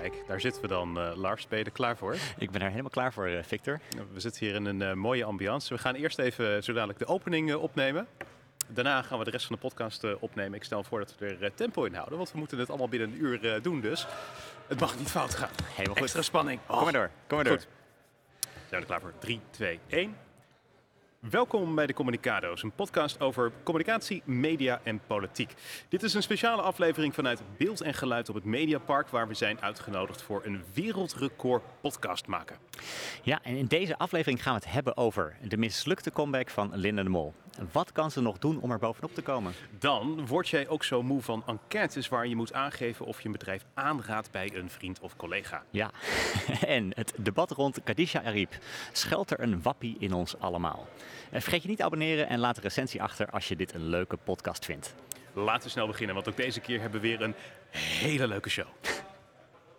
Kijk, daar zitten we dan. Uh, Lars, ben je er klaar voor? Ik ben er helemaal klaar voor, uh, Victor. We zitten hier in een uh, mooie ambiance. We gaan eerst even zo dadelijk de opening opnemen. Daarna gaan we de rest van de podcast opnemen. Ik stel voor dat we er tempo in houden, want we moeten het allemaal binnen een uur doen. Dus het mag niet fout gaan. Helemaal goed. Extra spanning. Oh. Kom maar door. Kom maar door. Goed. Zijn we er klaar voor? 3, 2, 1. Welkom bij de Communicado's, een podcast over communicatie, media en politiek. Dit is een speciale aflevering vanuit Beeld en Geluid op het Mediapark, waar we zijn uitgenodigd voor een wereldrecord podcast maken. Ja, en in deze aflevering gaan we het hebben over de mislukte comeback van Linda de Mol. Wat kan ze nog doen om er bovenop te komen? Dan word jij ook zo moe van enquêtes waar je moet aangeven of je een bedrijf aanraadt bij een vriend of collega. Ja, en het debat rond Kadisha Ariep. Schuilt er een wappie in ons allemaal? Eh, vergeet je niet te abonneren en laat een recensie achter als je dit een leuke podcast vindt. Laten we snel beginnen, want ook deze keer hebben we weer een hele leuke show.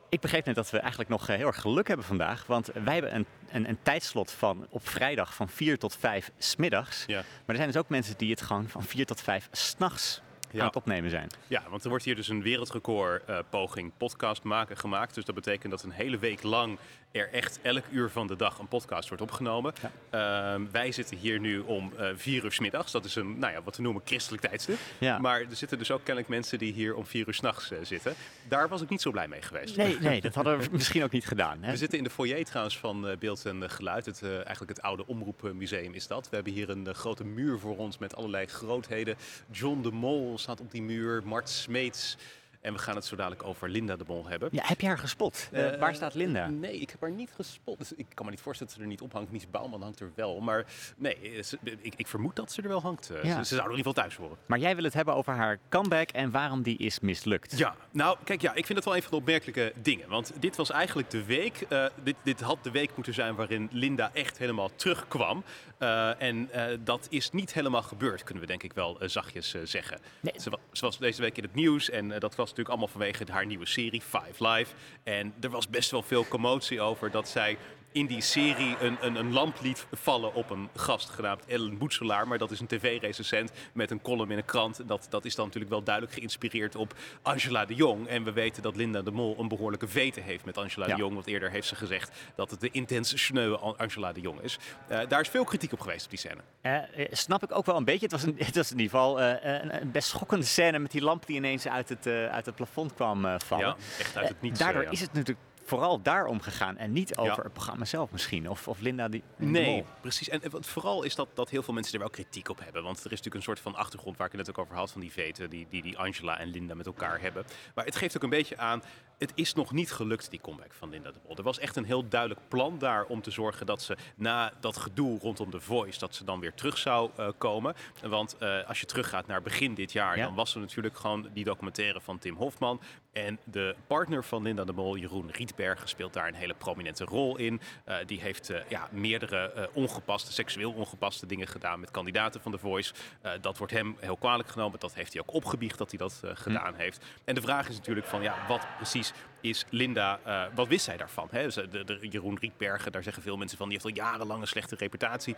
Ik begreep net dat we eigenlijk nog eh, heel erg geluk hebben vandaag. Want wij hebben een, een, een tijdslot van op vrijdag van 4 tot 5 smiddags. Ja. Maar er zijn dus ook mensen die het gewoon van 4 tot 5 s'nachts ja. aan het opnemen zijn. Ja, want er wordt hier dus een wereldrecord uh, poging podcast maken gemaakt. Dus dat betekent dat een hele week lang er echt elk uur van de dag een podcast wordt opgenomen. Ehm, wij zitten hier nu om uh, vier uur s middags. Dat is een, nou ja, wat we noemen christelijk tijdstip. Maar er zitten dus ook kennelijk mensen die hier om vier uur s'nachts uh, zitten. Daar was ik niet zo blij mee geweest. Nee, nee dat hadden we misschien ook niet gedaan. Hè? We zitten in de foyer trouwens van Beeld en Geluid. Het, eigenlijk het oude omroepmuseum is dat. We hebben hier een grote muur voor ons met allerlei grootheden. John de Mol staat op die muur. Mart Smeets. En we gaan het zo dadelijk over Linda de Mol hebben. Ja, heb je haar gespot? Uh, waar staat Linda? Nee, ik heb haar niet gespot. Dus ik kan me niet voorstellen dat ze er niet ophangt. Mies Bouwman hangt er wel. Maar nee, ze, ik, ik, vermoed dat ze er wel hangt. Ja. Ze, ze, zou er in ieder geval thuis horen. Maar jij wil het hebben over haar comeback en waarom die is mislukt. Ja, nou kijk, ja, ik vind het wel een van de opmerkelijke dingen. Want dit was eigenlijk de week. Uh, dit, dit had de week moeten zijn waarin Linda echt helemaal terugkwam. Uh, en dat is niet helemaal gebeurd, kunnen we denk ik wel zachtjes zeggen. Nee. Ze, ze, was deze week in het nieuws en dat was natuurlijk allemaal vanwege haar nieuwe serie Five Live. En er was best wel veel commotie over dat zij in die serie een, een, een lamp liet vallen op een gast genaamd Ellen Boetselaar. Maar dat is een tv-recensent met een column in een krant. Dat, dat is dan natuurlijk wel duidelijk geïnspireerd op Angela de Jong. En we weten dat Linda de Mol een behoorlijke vete heeft met Angela de Jong. Want eerder heeft ze gezegd dat het de intense sneuwe Angela de Jong is. Uh, daar is veel kritiek op geweest op die scène. Uh, snap ik ook wel een beetje. Het was, een, het was in ieder geval uh, een, een, best schokkende scène met die lamp die ineens uit het, uit het plafond kwam vallen. Ja, echt uit het niets. daardoor is het natuurlijk vooral daarom gegaan en niet over het programma zelf misschien. Of, of Linda die. Nee, precies. En wat vooral is dat, dat heel veel mensen er wel kritiek op hebben. Want er is natuurlijk een soort van achtergrond waar ik het net ook over had van die veten die, die, die Angela en Linda met elkaar hebben. Maar het geeft ook een beetje aan het is nog niet gelukt, die comeback van Linda de Mol. Er was echt een heel duidelijk plan daar om te zorgen dat ze na dat gedoe rondom The Voice, dat ze dan weer terug zou uh, komen. Want uh, als je teruggaat naar begin dit jaar, ja. dan was er natuurlijk gewoon die documentaire van Tim Hofman. En de partner van Linda de Mol, Jeroen Rietberg, speelt daar een hele prominente rol in. Uh, die heeft ja, meerdere ongepaste, seksueel ongepaste dingen gedaan met kandidaten van The Voice. dat wordt hem heel kwalijk genomen. Dat heeft hij ook opgebiecht dat hij dat gedaan hm. heeft. En de vraag is natuurlijk van, ja, wat precies is Linda, wat wist zij daarvan? Hè? De, de, Jeroen Rietbergen, daar zeggen veel mensen van, die heeft al jarenlang een slechte reputatie.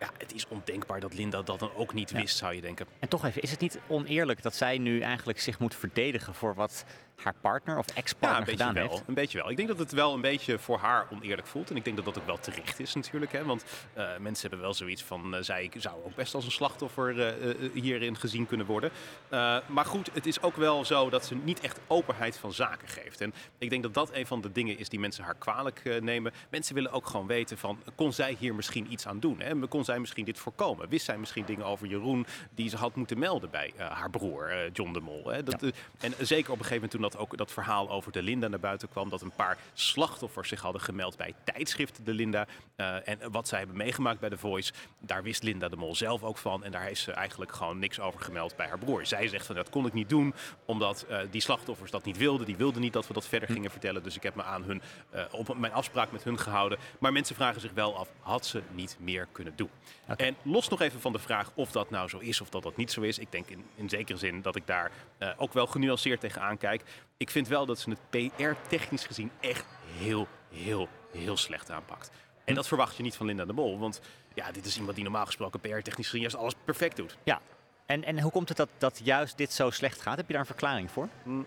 Ja, het is ondenkbaar dat Linda dat dan ook niet wist, zou je denken. En toch even, is het niet oneerlijk dat zij nu eigenlijk zich moet verdedigen voor wat haar partner of ex-partner ja, gedaan wel, heeft? Een beetje wel. Ik denk dat het wel een beetje voor haar oneerlijk voelt. En ik denk dat dat ook wel terecht is natuurlijk. Hè? Want uh, mensen hebben wel zoiets van, uh, zij zou ook best als een slachtoffer uh, hierin gezien kunnen worden. maar goed, het is ook wel zo dat ze niet echt openheid van zaken geeft. En ik denk dat dat een van de dingen is die mensen haar kwalijk nemen. Mensen willen ook gewoon weten van, kon zij hier misschien iets aan doen? Hè? Kon zij zij misschien dit voorkomen? Wist zij misschien dingen over Jeroen die ze had moeten melden bij haar broer, John de Mol? Hè? Dat, en zeker op een gegeven moment toen dat ook dat verhaal over de Linda naar buiten kwam, dat een paar slachtoffers zich hadden gemeld bij tijdschrift De Linda. en wat zij hebben meegemaakt bij The Voice, daar wist Linda de Mol zelf ook van. En daar is ze eigenlijk gewoon niks over gemeld bij haar broer. Zij zegt van dat kon ik niet doen, omdat die slachtoffers dat niet wilden. Die wilden niet dat we dat verder hm. gingen vertellen. Dus ik heb me aan hun, op mijn afspraak met hun gehouden. Maar mensen vragen zich wel af, had ze niet meer kunnen doen? En los nog even van de vraag of dat nou zo is of dat dat niet zo is. Ik denk in, in zekere zin dat ik daar uh, ook wel genuanceerd tegenaan kijk. Ik vind wel dat ze het PR-technisch gezien echt heel, heel, heel slecht aanpakt. En dat verwacht je niet van Linda de Mol. Want ja, dit is iemand die normaal gesproken PR-technisch gezien juist alles perfect doet. Ja, en, en hoe komt het dat, dat juist dit zo slecht gaat? Heb je daar een verklaring voor? Mm.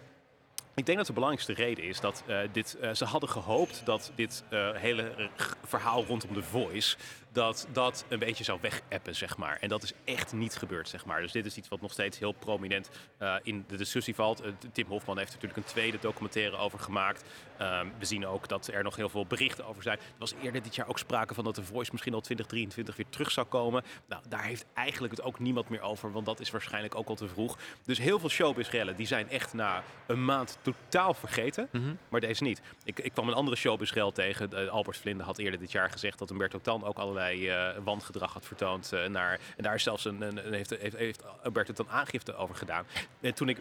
Ik denk dat de belangrijkste reden is dat uh, dit, uh, ze hadden gehoopt dat dit uh, hele verhaal rondom de Voice dat dat een beetje zou wegappen, zeg maar. En dat is echt niet gebeurd, zeg maar. Dus dit is iets wat nog steeds heel prominent uh, in de discussie valt. Uh, Tim Hofman heeft natuurlijk een tweede documentaire over gemaakt. Um, we zien ook dat er nog heel veel berichten over zijn. Er was eerder dit jaar ook sprake van dat de Voice misschien al 2023 weer terug zou komen. Nou, daar heeft eigenlijk het ook niemand meer over, want dat is waarschijnlijk ook al te vroeg. Dus heel veel showbizrellen, die zijn echt na een maand totaal vergeten. Mm -hmm. Maar deze niet. Ik, ik kwam een andere showbizrel tegen. Albert Vlinde had eerder dit jaar gezegd dat Umberto Tan ook allerlei uh, wangedrag had vertoond. Uh, naar, en daar zelfs een, een, heeft, heeft, het dan aangifte over gedaan. En toen ik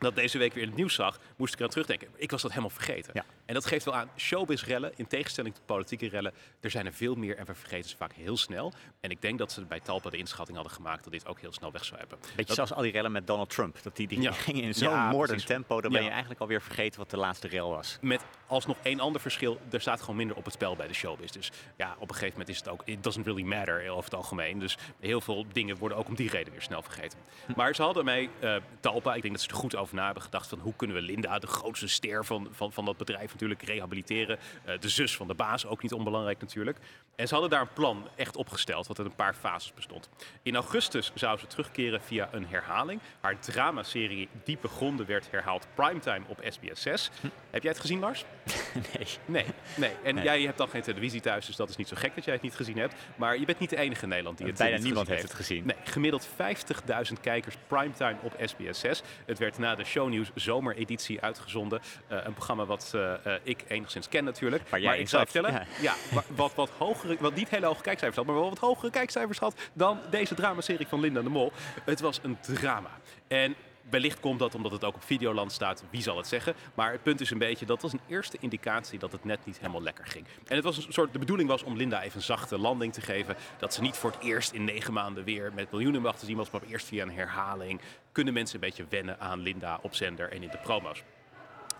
dat deze week weer in het nieuws zag, moest ik eraan terugdenken. Ik was dat helemaal vergeten. Ja. En dat geeft wel aan, showbiz-rellen, in tegenstelling tot politieke rellen, er zijn er veel meer en we vergeten ze vaak heel snel. En ik denk dat ze bij Talpa de inschatting hadden gemaakt dat dit ook heel snel weg zou hebben. Beetje dat... zoals al die rellen met Donald Trump. Dat die, die gingen in zo'n ja, moordend tempo, dan ben je eigenlijk alweer vergeten wat de laatste rel was. Met alsnog één ander verschil, er staat gewoon minder op het spel bij de showbiz. Dus ja, op een gegeven moment is het ook, it doesn't really matter over het algemeen. Dus heel veel dingen worden ook om die reden weer snel vergeten. Hm. Maar ze hadden mij, uh, Talpa, ik denk dat ze er goed over na hebben gedacht van hoe kunnen we Linda, de grootste ster van, van, van dat bedrijf natuurlijk, rehabiliteren. Uh, de zus van de baas, ook niet onbelangrijk natuurlijk. En ze hadden daar een plan echt opgesteld, wat uit een paar fases bestond. In augustus zou ze terugkeren via een herhaling. Haar dramaserie Diepe Gronden werd herhaald primetime op SBS 6. Hm. Heb jij het gezien, Lars? Nee. Nee, nee. En nee. jij hebt dan geen televisie thuis, dus dat is niet zo gek dat jij het niet gezien hebt. Maar je bent niet de enige in Nederland die het Bijna niet niemand heeft het gezien. Nee, gemiddeld 50.000 kijkers primetime op SBS 6. Het werd na de shownieuws zomereditie uitgezonden. Uh, een programma wat uh, uh, ik enigszins ken natuurlijk. Maar, maar ik zou vertellen, ja. ja wat, wat hogere, wat niet hele hoge kijkcijfers had, maar wel wat hogere kijkcijfers had dan deze dramaserie van Linda de Mol. Het was een drama. En wellicht komt dat omdat het ook op Videoland staat, wie zal het zeggen. Maar het punt is een beetje, dat was een eerste indicatie dat het net niet helemaal lekker ging. En het was een soort, de bedoeling was om Linda even een zachte landing te geven. Dat ze niet voor het eerst in negen maanden weer met miljoenen te zien was, maar eerst via een herhaling. Kunnen mensen een beetje wennen aan Linda op zender en in de promo's.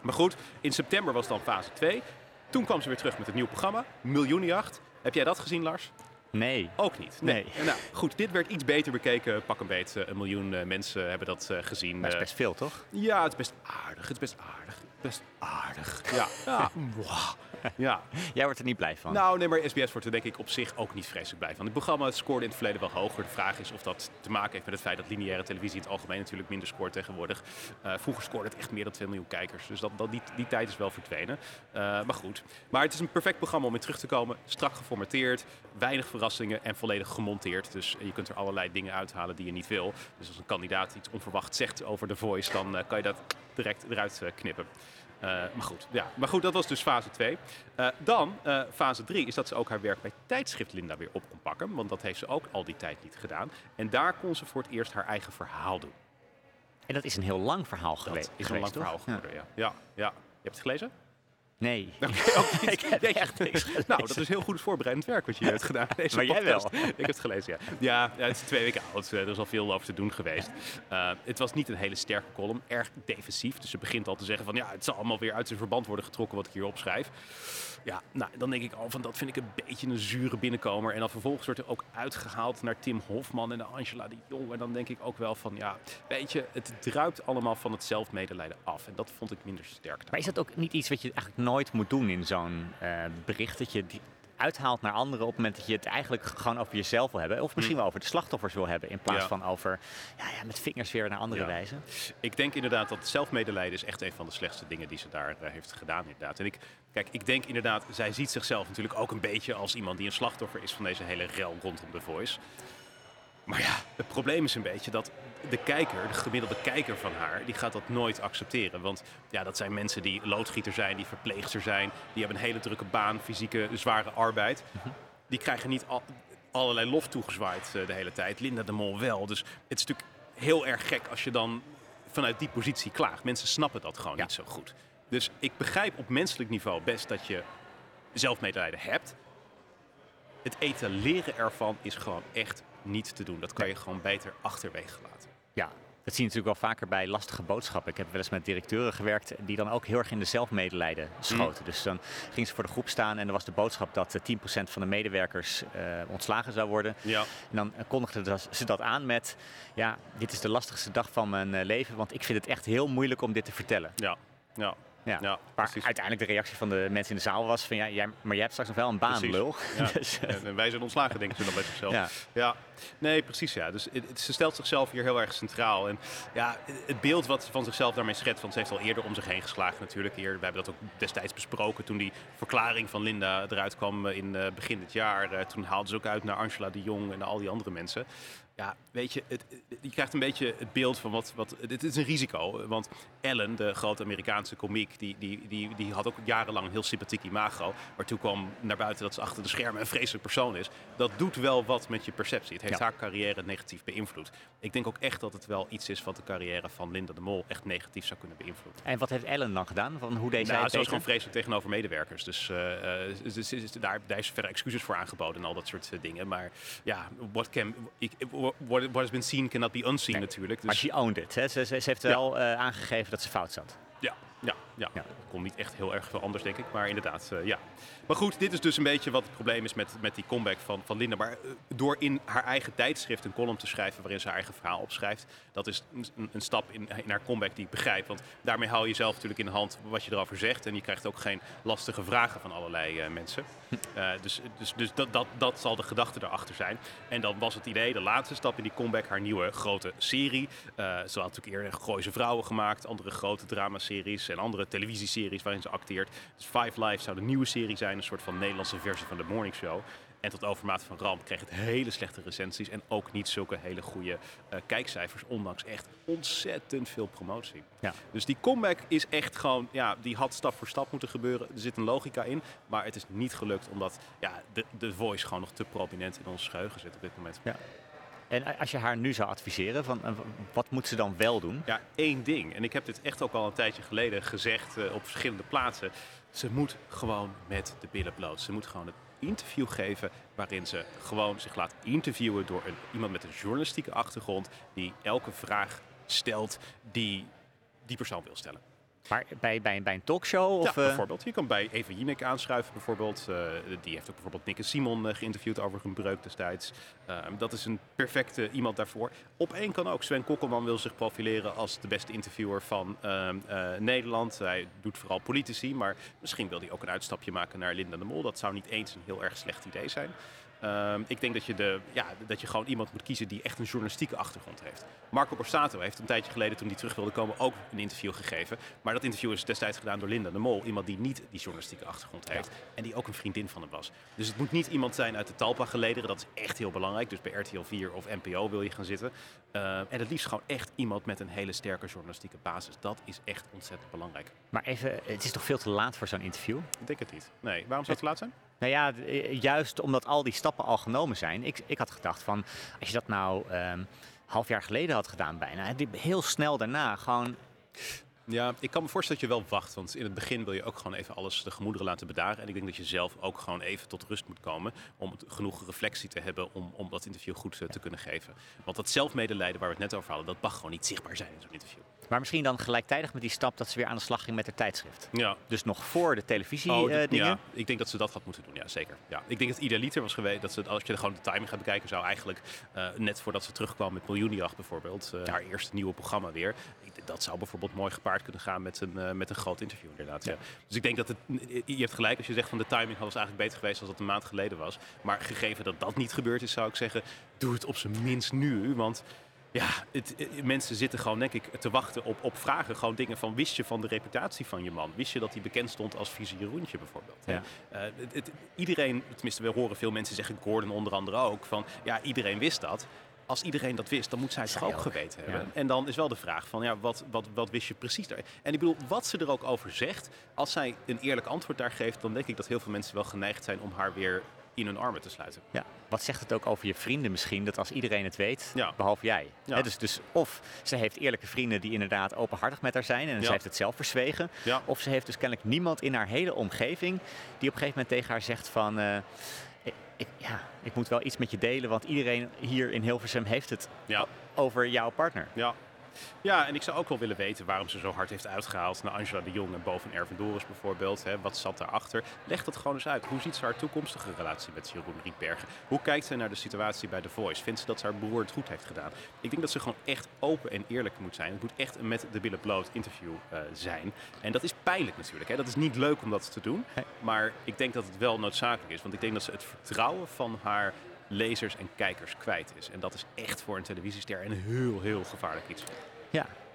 Maar goed, in september was dan fase 2. Toen kwam ze weer terug met het nieuwe programma, Miljoenenjacht. Heb jij dat gezien, Lars? Nee. Ook niet. Nee. nee. Nou, goed, dit werd iets beter bekeken. Pak een beet. Een miljoen uh, mensen hebben dat uh, gezien. Maar het is best veel, toch? Ja, het is best aardig. Het is best aardig. Best aardig. Ja. ja. ja. Jij wordt er niet blij van. Nou, nee, maar SBS wordt er denk ik op zich ook niet vreselijk blij van. Het programma scoorde in het verleden wel hoger. De vraag is of dat te maken heeft met het feit dat lineaire televisie in het algemeen natuurlijk minder scoort tegenwoordig. Uh, vroeger scoorde het echt meer dan 2 miljoen kijkers. Dus dat, dat, die, die tijd is wel verdwenen. Uh, maar goed. Maar het is een perfect programma om in terug te komen. Strak geformateerd, weinig verrassingen en volledig gemonteerd. Dus je kunt er allerlei dingen uithalen die je niet wil. Dus als een kandidaat iets onverwacht zegt over de voice, dan uh, kan je dat direct eruit knippen. Uh, maar, goed, ja. maar goed, dat was dus fase 2. Uh, dan, uh, fase 3, is dat ze ook haar werk bij tijdschrift Linda weer op kon pakken. Want dat heeft ze ook al die tijd niet gedaan. En daar kon ze voor het eerst haar eigen verhaal doen. En dat is een heel lang verhaal geweest. Dat is een lang verhaal geworden, ja. ja. ja. Je hebt het gelezen? Nee. Okay, ik heb echt niks Nou, dat is heel goed voorbereidend werk wat je hebt gedaan. Deze maar jij wel. Ik heb het gelezen, ja. Ja, ja het is twee weken oud. Er is al veel over te doen geweest. Uh, het was niet een hele sterke column. Erg defensief. Dus ze begint al te zeggen van... ja, het zal allemaal weer uit zijn verband worden getrokken wat ik hier opschrijf. Ja, nou, dan denk ik al van dat vind ik een beetje een zure binnenkomer. En dan vervolgens wordt er ook uitgehaald naar Tim Hofman en Angela de Jong. En dan denk ik ook wel van, ja, weet je, het druipt allemaal van het zelfmedelijden af. En dat vond ik minder sterk. Maar is dat ook niet iets wat je eigenlijk nooit moet doen in zo'n uh, bericht? Dat je die uithaalt naar anderen op het moment dat je het eigenlijk gewoon over jezelf wil hebben. Of misschien mm. wel over de slachtoffers wil hebben. In plaats van over ja, ja, met vingers weer naar andere wijzen. Ik denk inderdaad dat zelfmedelijden is echt een van de slechtste dingen die ze daar uh, heeft gedaan. Inderdaad. En ik, kijk, ik denk inderdaad, zij ziet zichzelf natuurlijk ook een beetje als iemand die een slachtoffer is van deze hele rel rondom The Voice. Maar ja, het probleem is een beetje dat de kijker, de gemiddelde kijker van haar, die gaat dat nooit accepteren. Want ja, dat zijn mensen die loodgieter zijn, die verpleegster zijn, die hebben een hele drukke baan, fysieke, zware arbeid. Die krijgen niet al, allerlei lof toegezwaaid uh, de hele tijd. Linda de Mol wel. Dus het is natuurlijk heel erg gek als je dan vanuit die positie klaagt. Mensen snappen dat gewoon niet zo goed. Dus ik begrijp op menselijk niveau best dat je zelfmedelijden hebt. Het etaleren ervan is gewoon echt niet te doen. Dat kan je gewoon beter achterwege laten. Ja, dat zie je natuurlijk wel vaker bij lastige boodschappen. Ik heb wel eens met directeuren gewerkt die dan ook heel erg in de zelfmedelijden schoten. Mm. Dus dan gingen ze voor de groep staan en er was de boodschap dat 10% eh, van de medewerkers uh, ontslagen zou worden. Ja. En dan kondigden ze dat aan met, ja, dit is de lastigste dag van mijn eh, leven, want ik vind het echt heel moeilijk om dit te vertellen. Ja, ja. Ja, ja maar uiteindelijk de reactie van de mensen in de zaal was van ja, jij, maar jij hebt straks nog wel een baan, lul. Ja. dus, en wij zijn ontslagen, denken ze dan bij zichzelf. Ja. ja. Nee, precies ja. Dus het, ze stelt zichzelf hier heel erg centraal. En ja, het beeld wat ze van zichzelf daarmee schetst, want ze heeft al eerder om zich heen geslagen natuurlijk. Hier, we hebben dat ook destijds besproken toen die verklaring van Linda eruit kwam eh, in uh, begin dit jaar. Uh, toen haalde ze ook uit naar Angela de Jong en al die andere mensen. Ja, weet je, het, je krijgt een beetje het beeld van wat, wat... Het is een risico, want Ellen, de grote Amerikaanse komiek... Die, die, die, die had ook jarenlang een heel sympathiek imago. Maar toen kwam naar buiten dat ze achter de schermen een vreselijk persoon is. Dat doet wel wat met je perceptie. Het heeft haar carrière negatief beïnvloed. Ik denk ook echt dat het wel iets is wat de carrière van Linda de Mol echt negatief zou kunnen beïnvloeden. En wat heeft Ellen dan gedaan? Van hoe deed nou, zij Ze was gewoon vreselijk tegenover medewerkers. Dus uh, daar, daar is verder excuses voor aangeboden en al dat soort dingen. Maar ja, what, can, what, what has been seen cannot be unseen natuurlijk. Dus... Maar she owned it. Hè? Ze, ze, heeft wel uh, aangegeven dat ze fout zat. Ja, ja, ja. ja. komt niet echt heel erg veel anders, denk ik. Maar inderdaad, uh, ja. Maar goed, dit is dus een beetje wat het probleem is met, met die comeback van, van Linda. Maar uh, door in haar eigen tijdschrift een column te schrijven waarin ze haar eigen verhaal opschrijft, dat is een, een stap in, in, haar comeback die ik begrijp. Want daarmee hou je zelf natuurlijk in de hand wat je erover zegt. En je krijgt ook geen lastige vragen van allerlei uh, mensen. dus dus, dus dat, dat, dat zal de gedachte erachter zijn. En dan was het idee, de laatste stap in die comeback, haar nieuwe grote serie. ze had natuurlijk eerder Gooise Vrouwen gemaakt, andere grote dramaseries en andere televisieseries waarin ze acteert. Dus Five Live zou de nieuwe serie zijn, een soort van Nederlandse versie van de Morning Show. En tot overmaat van ramp kreeg het hele slechte recensies en ook niet zulke hele goede uh, kijkcijfers, ondanks echt ontzettend veel promotie. Ja. Dus die comeback is echt gewoon, ja, die had stap voor stap moeten gebeuren. Er zit een logica in, maar het is niet gelukt omdat ja, de, de voice gewoon nog te prominent in ons geheugen zit op dit moment. Ja. En als je haar nu zou adviseren, van, eh, wat moet ze dan wel doen? Ja, één ding. En ik heb dit echt ook al een tijdje geleden gezegd uh, op verschillende plaatsen. Ze moet gewoon met de billen bloot. Ze moet gewoon het interview geven waarin ze gewoon zich laat interviewen door een, iemand met een journalistieke achtergrond die elke vraag stelt die die persoon wil stellen. Maar bij, bij, bij een talkshow? Of, ja, eh? bijvoorbeeld. Je kan bij Eva Jinek aanschuiven bijvoorbeeld. Uh, die heeft ook bijvoorbeeld Nick en Simon uh, geïnterviewd over hun breuk destijds. Ehm, dat is een perfecte iemand daarvoor. Op één kan ook. Sven Kokkelman wil zich profileren als de beste interviewer van ehm, Nederland. Hij doet vooral politici, maar misschien wil hij ook een uitstapje maken naar Linda de Mol. Dat zou niet eens een heel erg slecht idee zijn. Um, ik denk dat je, de, ja, dat je gewoon iemand moet kiezen die echt een journalistieke achtergrond heeft. Marco Borsato heeft een tijdje geleden, toen hij terug wilde komen, ook een interview gegeven. Maar dat interview is destijds gedaan door Linda de Mol. Iemand die niet die journalistieke achtergrond heeft. En die ook een vriendin van hem was. Dus het moet niet iemand zijn uit de Talpa-gelederen. Dat is echt heel belangrijk. Dus bij RTL 4 of NPO wil je gaan zitten. Uh, en het liefst gewoon echt iemand met een hele sterke journalistieke basis. Dat is echt ontzettend belangrijk. Maar even, het is toch veel te laat voor zo'n interview? Ik denk het niet. Nee, waarom zou het te laat zijn? Nou ja, eh, juist omdat al die stappen al genomen zijn. Ik, ik had gedacht van, als je dat nou um, half jaar geleden had gedaan bijna, heel snel daarna gewoon... Ja, ik kan me voorstellen dat je wel wacht. Want in het begin wil je ook gewoon even alles de gemoederen laten bedaren. En ik denk dat je zelf ook gewoon even tot rust moet komen. Om genoeg reflectie te hebben om, om dat interview goed eh, te kunnen geven. Want dat zelfmedelijden waar we het net over hadden, dat mag gewoon niet zichtbaar zijn in zo'n interview. Maar misschien dan gelijktijdig met die stap dat ze weer aan de slag ging met haar tijdschrift. Ja. Dus nog voor de televisie oh, dingen. Ja, ik denk dat ze dat had moeten doen, ja zeker. Ja. Ik denk dat het idealiter was geweest dat ze, als je gewoon de timing gaat bekijken, zou eigenlijk net voordat ze terugkwam met Miljoenjacht bijvoorbeeld, haar eerste nieuwe programma weer, dat zou bijvoorbeeld mooi gepaard kunnen gaan met een, met een groot interview inderdaad. Ja. Dus ik denk dat het, je hebt gelijk als je zegt van de timing was eigenlijk beter geweest als dat een maand geleden was. Maar gegeven dat dat niet gebeurd is, zou ik zeggen, doe het op zijn minst nu. Want ja, het, mensen zitten gewoon, denk ik, te wachten op, op vragen. Gewoon dingen van, wist je van de reputatie van je man? Wist je dat hij bekend stond als Jeroentje bijvoorbeeld? Ja. Uh, het, iedereen, tenminste we horen veel mensen zeggen, Gordon onder andere ook, van ja, iedereen wist dat als iedereen dat wist, dan moet zij het toch ook, geweten hebben. En dan is wel de vraag van, ja, wat, wat, wat wist je precies daar? En ik bedoel, wat ze er ook over zegt, als zij een eerlijk antwoord daar geeft, dan denk ik dat heel veel mensen wel geneigd zijn om haar weer in hun armen te sluiten. Ja, wat zegt het ook over je vrienden misschien, dat als iedereen het weet, behalve jij. Ja. dus, dus of ze heeft eerlijke vrienden die inderdaad openhartig met haar zijn en ze heeft het zelf verzwegen. Of ze heeft dus kennelijk niemand in haar hele omgeving die op een gegeven moment tegen haar zegt van... Uh, ik, ja, ik moet wel iets met je delen, want iedereen hier in Hilversum heeft het over jouw partner. Ja, ja, en ik zou ook wel willen weten waarom ze zo hard heeft uitgehaald naar Angela de Jong en boven Erwin Doris bijvoorbeeld. Hè. Wat zat daarachter? Leg dat gewoon eens uit. Hoe ziet ze haar toekomstige relatie met Jeroen Rietbergen? Hoe kijkt ze naar de situatie bij The Voice? Vindt ze dat ze haar broer het goed heeft gedaan? Ik denk dat ze gewoon echt open en eerlijk moet zijn. Het moet echt een met de billen bloot interview uh, zijn. En dat is pijnlijk natuurlijk. Hè. Dat is niet leuk om dat te doen. Maar ik denk dat het wel noodzakelijk is. Want ik denk dat ze het vertrouwen van haar lezers en kijkers kwijt is. En dat is echt voor een televisiester een heel, heel gevaarlijk iets.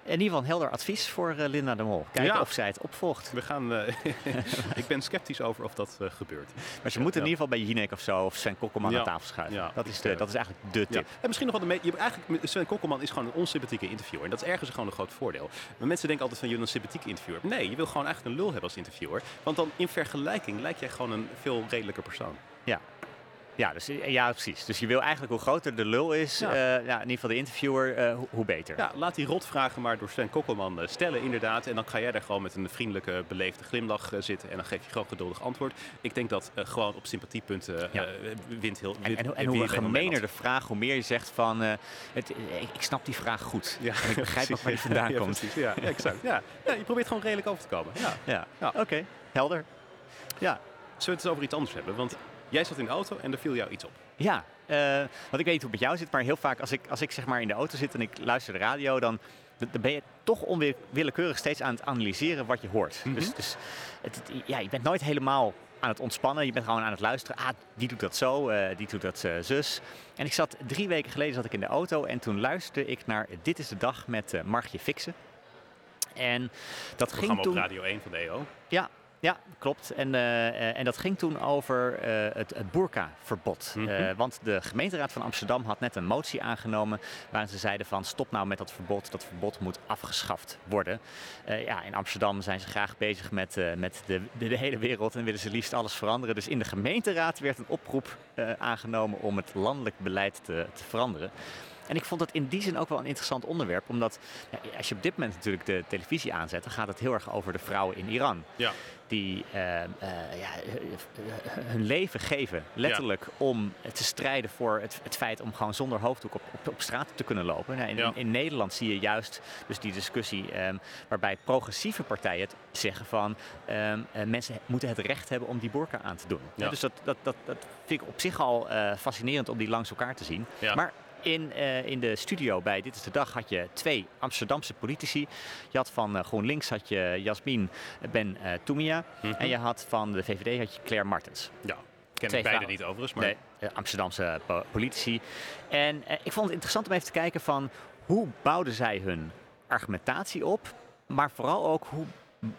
In ieder geval een helder advies voor uh, Linda de Mol. Kijken of zij het opvolgt. We gaan, uh, ik ben sceptisch over of dat uh, gebeurt. Maar ze moeten in ieder geval bij Jinek of zo of Sven Kokkelman aan tafel schuiven. Dat, is de, dat is eigenlijk de tip. En misschien nog wel de je eigenlijk Sven Kokkelman is gewoon een onsympathieke interviewer. En dat is ergens gewoon een groot voordeel. Maar mensen denken altijd van je een sympathieke interviewer. Nee, je wil gewoon eigenlijk een lul hebben als interviewer. Want dan in vergelijking lijkt jij gewoon een veel redelijker persoon. Ja, ja, dus, eh, ja, precies. Dus je wil eigenlijk hoe groter de lul is, ja. Uh, ja in ieder geval de interviewer, uh, hoe, beter. Ja, laat die rotvragen maar door Sven Kokkelman stellen inderdaad. En dan ga jij daar gewoon met een vriendelijke, beleefde glimlach zitten. En dan geef je gewoon geduldig antwoord. Ik denk dat gewoon op sympathiepunten ja. wint heel En, en, en hoe gemener de vraag, hoe meer je zegt van... Het, ik snap die vraag goed. Ja. En ik begrijp ook waar die vandaan komt. Precies. Ja, exact. Ja. je probeert gewoon redelijk over te komen. Ja, ja. oké. Helder. Ja. Zullen we het eens over iets anders hebben? Want Jij zat in de auto en er viel jou iets op. Ja, uh, want ik weet niet hoe het met jou zit, maar heel vaak als ik, als ik zeg maar in de auto zit en ik luister de radio, dan, dan ben je toch onwillekeurig steeds aan het analyseren wat je hoort. Mhm. Dus, dus het, ja, je bent nooit helemaal aan het ontspannen. Je bent gewoon aan het luisteren. Ah, die doet dat zo, uh, die doet dat uh, zus. En ik zat drie weken geleden zat ik in de auto en toen luisterde ik naar Dit is de Dag met uh, Margje Fixen. En dat ging toen... op Radio 1 van de EO. Ja, ja, klopt. En, uh, en dat ging toen over uh, het, het burka-verbod. Mm -hmm. want de gemeenteraad van Amsterdam had net een motie aangenomen waarin ze zeiden van stop nou met dat verbod. Dat verbod moet afgeschaft worden. ja, in Amsterdam zijn ze graag bezig met, met de, de, de, hele wereld en willen ze liefst alles veranderen. Dus in de gemeenteraad werd een oproep aangenomen om het landelijk beleid te, te veranderen. En ik vond het in die zin ook wel een interessant onderwerp. Omdat ja, als je op dit moment natuurlijk de televisie aanzet, dan gaat het heel erg over de vrouwen in Iran. Ja. Die uh, uh, ja, hun leven geven, letterlijk, om te strijden voor het, het, feit om gewoon zonder hoofddoek op, op, op straat te kunnen lopen. Nou, in, in, Nederland zie je juist dus die discussie um, waarbij progressieve partijen zeggen van um, uh, mensen moeten het recht hebben om die burka aan te doen. Ja. Dus dat, dat, dat, dat vind ik op zich al fascinerend om die langs elkaar te zien. Maar in, uh, in de studio bij Dit is de Dag had je twee Amsterdamse politici. Je had van uh, GroenLinks had je Jasmin Ben uh, Toumia. Mm -hmm. En je had van de VVD had je Claire Martens. Ja, ken ik beide niet overigens. Maar... Nee, Amsterdamse politici. En ik vond het interessant om even te kijken van hoe bouwden zij hun argumentatie op. Maar vooral ook hoe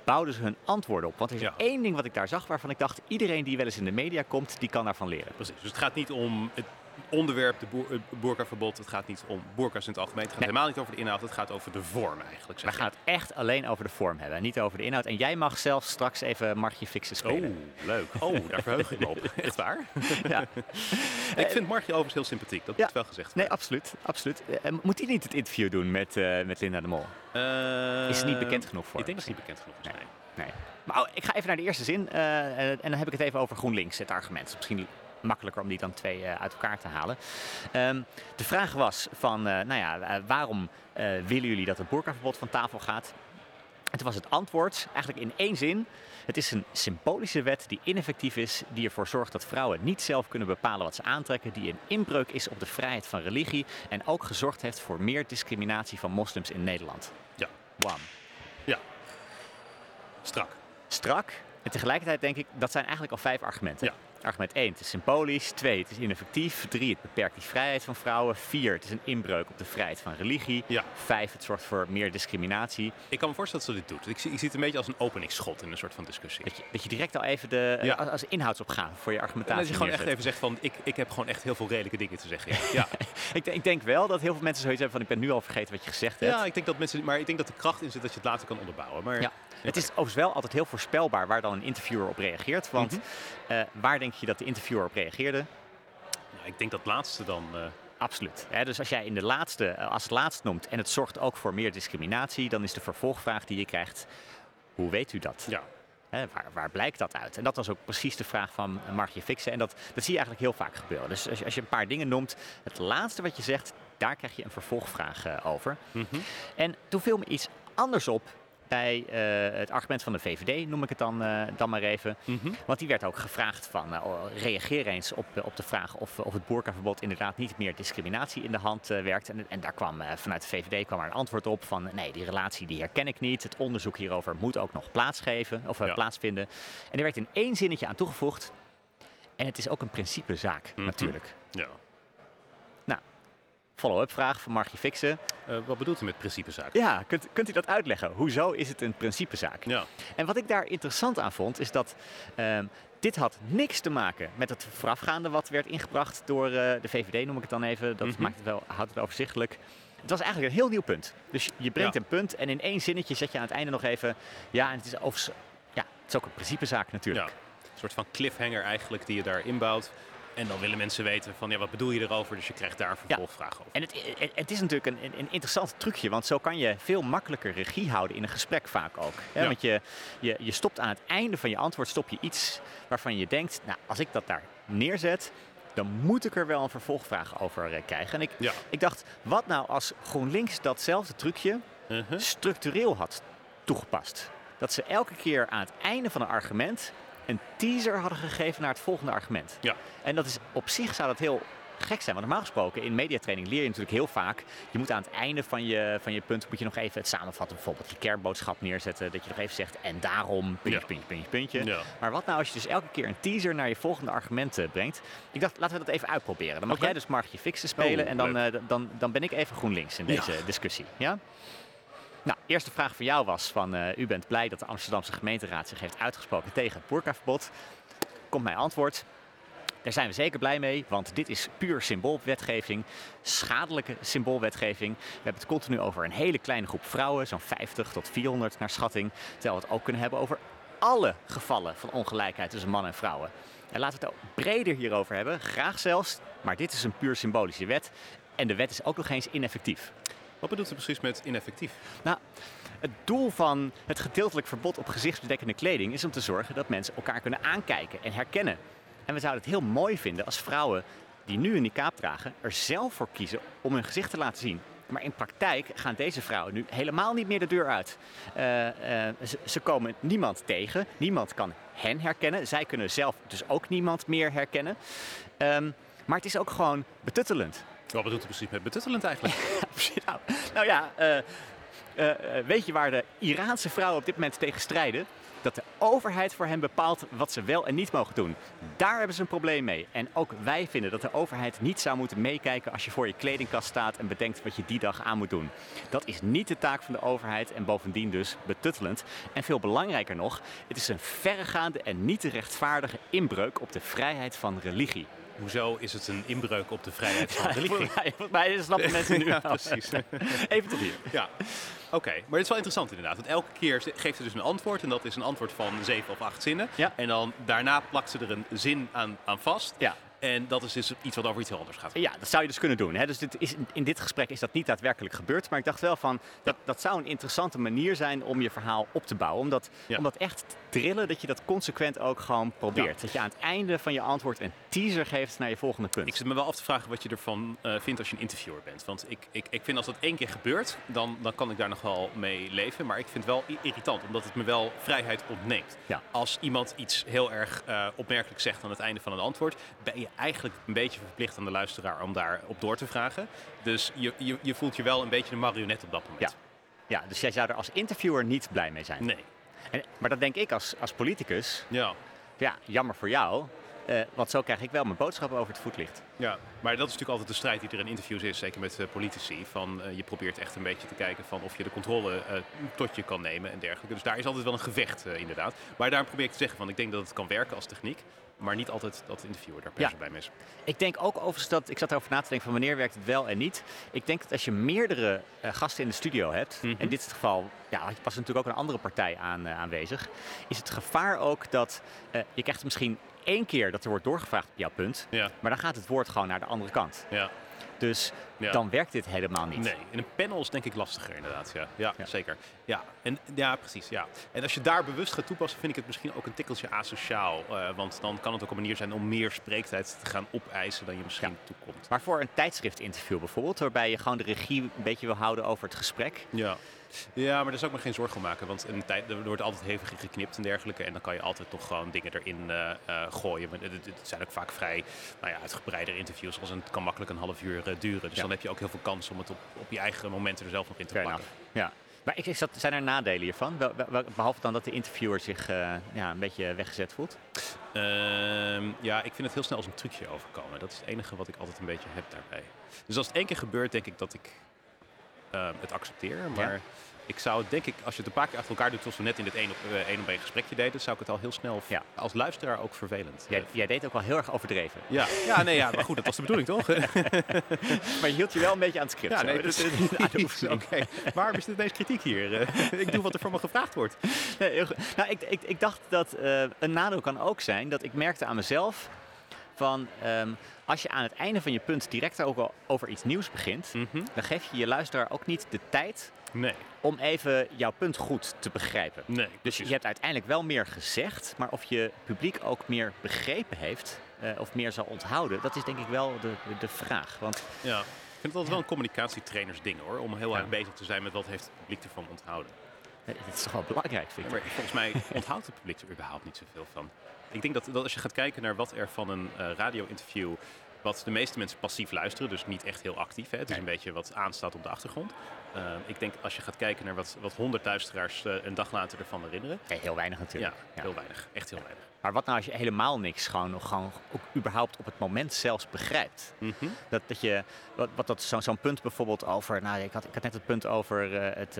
bouwden ze hun antwoorden op. Want er is ja. één ding wat ik daar zag waarvan ik dacht... iedereen die wel eens in de media komt, die kan daarvan leren. Precies, dus het gaat niet om... Het onderwerp, de boer, boerkaverbod. Het gaat niet om boerka's in het algemeen. Het gaat nee. helemaal niet over de inhoud. Het gaat over de vorm eigenlijk. We gaan het echt alleen over de vorm hebben. Niet over de inhoud. En jij mag zelf straks even Margje Fixen spelen. Oh, leuk. Oh, daar verheug ik me op. Echt waar? ja. ik vind Margje overigens heel sympathiek. Dat ja. moet wel gezegd worden. Nee, absoluut. absoluut. Uh, moet hij niet het interview doen met, uh, met Linda de Mol? Uh, is het niet bekend genoeg voor? Ik denk dat het niet bekend genoeg is. Nee. nee. Maar oh, ik ga even naar de eerste zin. en dan heb ik het even over GroenLinks, het argument. Misschien makkelijker om die dan twee uit elkaar te halen. Ehm, de vraag was van, nou ja, waarom willen jullie dat het boerkaverbod van tafel gaat? En toen was het antwoord eigenlijk in één zin. Het is een symbolische wet die ineffectief is, die ervoor zorgt dat vrouwen niet zelf kunnen bepalen wat ze aantrekken, die een inbreuk is op de vrijheid van religie en ook gezorgd heeft voor meer discriminatie van moslims in Nederland. Ja. Wam. Ja. Strak. Strak. En tegelijkertijd denk ik, dat zijn eigenlijk al vijf argumenten. Ja. Argument 1, het is symbolisch. 2, het is ineffectief. 3, het beperkt die vrijheid van vrouwen. 4, het is een inbreuk op de vrijheid van religie. Ja. 5, het zorgt voor meer discriminatie. Ik kan me voorstellen dat ze dit doet. Ik zie, ik zie het een beetje als een openingsschot in een soort van discussie. Dat je, dat je direct al even de, Ja. als, als inhoudsopgave voor je argumentatie En dat je gewoon echt even zegt van, ik, ik heb gewoon echt heel veel redelijke dingen te zeggen. Ja. ik, denk- ik denk wel dat heel veel mensen zoiets hebben van ik ben nu al vergeten wat je gezegd hebt. Ja, ik denk dat mensen, maar ik denk dat de kracht in zit dat je het later kan onderbouwen. Maar Ja. Het is overigens wel altijd heel voorspelbaar waar dan een interviewer op reageert. Want Mhm. eh, waar denk je dat de interviewer op reageerde? nou, ik denk dat laatste dan. eh, Absoluut. Dus als jij in de laatste, eh, als het laatst noemt en het zorgt ook voor meer discriminatie, dan is de vervolgvraag die je krijgt: hoe weet u dat? ja. Waar, waar blijkt dat uit? En dat was ook precies de vraag van Margje Fixen. En dat, dat zie je eigenlijk heel vaak gebeuren. Dus als je, als je een paar dingen noemt, het laatste wat je zegt, daar krijg je een vervolgvraag over. Mhm. En toen viel me iets anders op bij eh, het argument van de VVD, noem ik het dan, eh, dan maar even. Mhm. Want die werd ook gevraagd van, eh, oh, reageer eens op, op de vraag of, of het boerkaverbod inderdaad niet meer discriminatie in de hand werkt. En, en daar kwam vanuit de VVD kwam er een antwoord op van, nee, die relatie die herken ik niet. Het onderzoek hierover moet ook nog plaatsgeven, of Ja. plaatsvinden. En er werd in één zinnetje aan toegevoegd. En het is ook een principezaak, Mhm. natuurlijk. ja. Follow-up vraag van Margie Fixen. Eh, wat bedoelt u met principezaak? Ja, kunt, kunt u dat uitleggen? Hoezo is het een principezaak? Ja. En wat ik daar interessant aan vond, is dat ehm, dit had niks te maken met het voorafgaande wat werd ingebracht door eh, de VVD, noem ik het dan even. Dat Mhm. maakt het wel, houdt het overzichtelijk. Het was eigenlijk een heel nieuw punt. Dus je brengt Ja. een punt en in één zinnetje zet je aan het einde nog even... Ja, en het is, ja, het is ook een principezaak natuurlijk. Ja. Een soort van cliffhanger eigenlijk die je daar inbouwt. En dan willen mensen weten van, ja, wat bedoel je erover? Dus je krijgt daar een vervolgvraag over. En het, het, is natuurlijk een, een, interessant trucje, want zo kan je veel makkelijker regie houden in een gesprek vaak ook. Hè? Ja. Want je, je, je stopt aan het einde van je antwoord stop je iets waarvan je denkt, nou, als ik dat daar neerzet, dan moet ik er wel een vervolgvraag over eh, krijgen. En ik, Ja. ik dacht, wat nou als GroenLinks datzelfde trucje Mhm. structureel had toegepast? Dat ze elke keer aan het einde van een argument een teaser hadden gegeven naar het volgende argument. Ja. En dat is op zich zou dat heel gek zijn. Want normaal gesproken in mediatraining leer je natuurlijk heel vaak. Je moet aan het einde van je, van je punt moet je nog even het samenvatten. Bijvoorbeeld je kernboodschap neerzetten. Dat je nog even zegt en daarom puntje, Ja. puntje, puntje, puntje. Ja. Maar wat nou als je dus elke keer een teaser naar je volgende argument eh, brengt. Ik dacht, laten we dat even uitproberen. Dan mag jij dus Margje Fixen spelen. Oh, en dan, eh, dan, dan ben ik even GroenLinks in deze Ja. discussie. Ja? Nou, eerste vraag voor jou was van, eh, u bent blij dat de Amsterdamse gemeenteraad zich heeft uitgesproken tegen het boerkaverbod. Komt mijn antwoord. Daar zijn we zeker blij mee, want dit is puur symboolwetgeving, schadelijke symboolwetgeving. We hebben het continu over een hele kleine groep vrouwen, zo'n 50 tot 400 naar schatting. Terwijl we het ook kunnen hebben over alle gevallen van ongelijkheid tussen mannen en vrouwen. En laten we het ook breder hierover hebben, graag zelfs, maar dit is een puur symbolische wet. En de wet is ook nog eens ineffectief. Wat bedoelt u precies met ineffectief? Nou, het doel van het gedeeltelijk verbod op gezichtsbedekkende kleding is om te zorgen dat mensen elkaar kunnen aankijken en herkennen. En we zouden het heel mooi vinden als vrouwen die nu een niqab dragen er zelf voor kiezen om hun gezicht te laten zien. Maar in praktijk gaan deze vrouwen nu helemaal niet meer de deur uit. Eh, eh, ze, ze komen niemand tegen, niemand kan hen herkennen. Zij kunnen zelf dus ook niemand meer herkennen. Ehm, maar het is ook gewoon betuttelend. Wat bedoelt u precies met betuttelend eigenlijk? nou, nou ja, eh, eh, eh, weet je waar de Iraanse vrouwen op dit moment tegen strijden? Dat de overheid voor hen bepaalt wat ze wel en niet mogen doen. Daar hebben ze een probleem mee. En ook wij vinden dat de overheid niet zou moeten meekijken als je voor je kledingkast staat en bedenkt wat je die dag aan moet doen. Dat is niet de taak van de overheid en bovendien dus betuttelend. En veel belangrijker nog, het is een verregaande en niet te rechtvaardige inbreuk op de vrijheid van religie. Hoezo is het een inbreuk op de vrijheid van religie? Mij- volgens mij snappen mensen nu ja, precies. Even tot hier. Ja, oké. Maar het is wel interessant inderdaad. Want elke keer geeft ze dus een antwoord. En dat is een antwoord van zeven of acht zinnen. Ja. En dan daarna plakt ze er een zin aan, aan vast. Ja. En dat is dus iets wat over iets heel anders gaat. Ja, dat zou je dus kunnen doen. Hè? Dus dit is, in dit gesprek is dat niet daadwerkelijk gebeurd. Maar ik dacht wel van, dat, dat zou een interessante manier zijn om je verhaal op te bouwen. Om dat, om dat echt te trillen, dat je dat consequent ook gewoon probeert. Dat je aan het einde van je antwoord een teaser geeft naar je volgende punt. Ik zit me wel af te vragen wat je ervan uh, vindt als je een interviewer bent. Want ik, ik, ik vind als dat één keer gebeurt, dan, dan kan ik daar nog wel mee leven. Maar ik vind het wel irritant, omdat het me wel vrijheid ontneemt. Als iemand iets heel erg uh, opmerkelijk zegt aan het einde van een antwoord, ben je eigenlijk een beetje verplicht aan de luisteraar om daar op door te vragen. Dus je, je, je voelt je wel een beetje een marionet op dat moment. Ja. ja, dus jij zou er als interviewer niet blij mee zijn? Nee. En, maar dat denk ik als, als politicus. Ja. Ja, jammer voor jou. Uh, want zo krijg ik wel mijn boodschap over het voetlicht. Ja, maar dat is natuurlijk altijd de strijd die er in interviews is, zeker met uh, politici. Van, uh, je probeert echt een beetje te kijken van of je de controle tot je kan nemen en dergelijke. Dus daar is altijd wel een gevecht inderdaad. Maar daarom probeer ik te zeggen van ik denk dat het kan werken als techniek. Maar niet altijd dat de interviewer daar per ja. bij is. Ik denk ook overigens dat, ik zat erover na te denken van wanneer werkt het wel en niet. Ik denk dat als je meerdere gasten in de studio hebt, mm -hmm. in dit geval ja, was natuurlijk ook een andere partij aan, aanwezig, is het gevaar ook dat je krijgt misschien één keer dat er wordt doorgevraagd op jouw punt, ja. maar dan gaat het woord gewoon naar de andere kant. Ja. Dus ja. dan werkt dit helemaal niet. Nee, in een panel is denk ik lastiger inderdaad. Ja, ja, ja, zeker. Ja, en, ja, precies. Ja. En als je daar bewust gaat toepassen, vind ik het misschien ook een tikkeltje asociaal. Uh, want dan kan het ook een manier zijn om meer spreektijd te gaan opeisen dan je misschien ja. toekomt. Maar voor een tijdschriftinterview bijvoorbeeld, waarbij je gewoon de regie een beetje wil houden over het gesprek. Ja. Ja, maar daar zou ik me geen zorgen om maken. Want een tijd, er wordt altijd hevig geknipt en dergelijke. En dan kan je altijd toch gewoon dingen erin uh, uh, gooien. Maar het, het, zijn ook vaak vrij nou ja, uitgebreide interviews. Als het kan makkelijk een half uur uh, duren. Dus ja. dan heb je ook heel veel kans om het op, op je eigen momenten er zelf nog in te plakken. Ja. Maar ik, zat, zijn er nadelen hiervan? Behalve dan dat de interviewer zich ja, een beetje weggezet voelt? Ehm, ja, ik vind het heel snel als een trucje overkomen. Dat is het enige wat ik altijd een beetje heb daarbij. Dus als het één keer gebeurt, denk ik dat ik uh, het accepteer. Maar ja. ik zou denk ik, als je het een paar keer achter elkaar doet, zoals we net in het één op één op één gesprekje deden, zou ik het al heel snel ja. als luisteraar ook vervelend. Jij, jij, deed ook wel heel erg overdreven. Ja, ja, nee, ja, maar goed, dat was de bedoeling toch? maar je hield je wel een beetje aan het script. Ja, nee, dus, Oké, okay. waarom is dit deze kritiek hier? ik doe wat er voor me gevraagd wordt. Nee. Nou, ik, ik, ik dacht dat uh, een nadeel kan ook zijn dat ik merkte aan mezelf van um, als je aan het einde van je punt direct ook al over iets nieuws begint, mm -hmm. dan geef je je luisteraar ook niet de tijd nee. om even jouw punt goed te begrijpen. Nee, dus je hebt uiteindelijk wel meer gezegd, maar of je publiek ook meer begrepen heeft uh, of meer zal onthouden, dat is denk ik wel de, de vraag. Want, ja. Ik vind het altijd wel een communicatietrainersding hoor, om heel ja. erg bezig te zijn met wat heeft het publiek ervan onthouden. Dat is toch wel belangrijk, vind ik. Ja, maar volgens mij onthoudt het publiek er überhaupt niet zoveel van. Ik denk dat, dat als je gaat kijken naar wat er van een uh, radio-interview wat de meeste mensen passief luisteren, dus niet echt heel actief. Hè? Het is een beetje wat aanstaat op de achtergrond. Uh, ik denk als je gaat kijken naar wat, wat 100 luisteraars uh, een dag later ervan herinneren. Nee, heel weinig natuurlijk. Ja, ja, heel weinig. Echt heel weinig. Maar wat nou als je helemaal niks gewoon, gewoon ook überhaupt op het moment zelfs begrijpt? Mm -hmm. Dat, dat je, wat, wat dat zo'n zo punt bijvoorbeeld over, nou ik had, ik had net het punt over uh, het,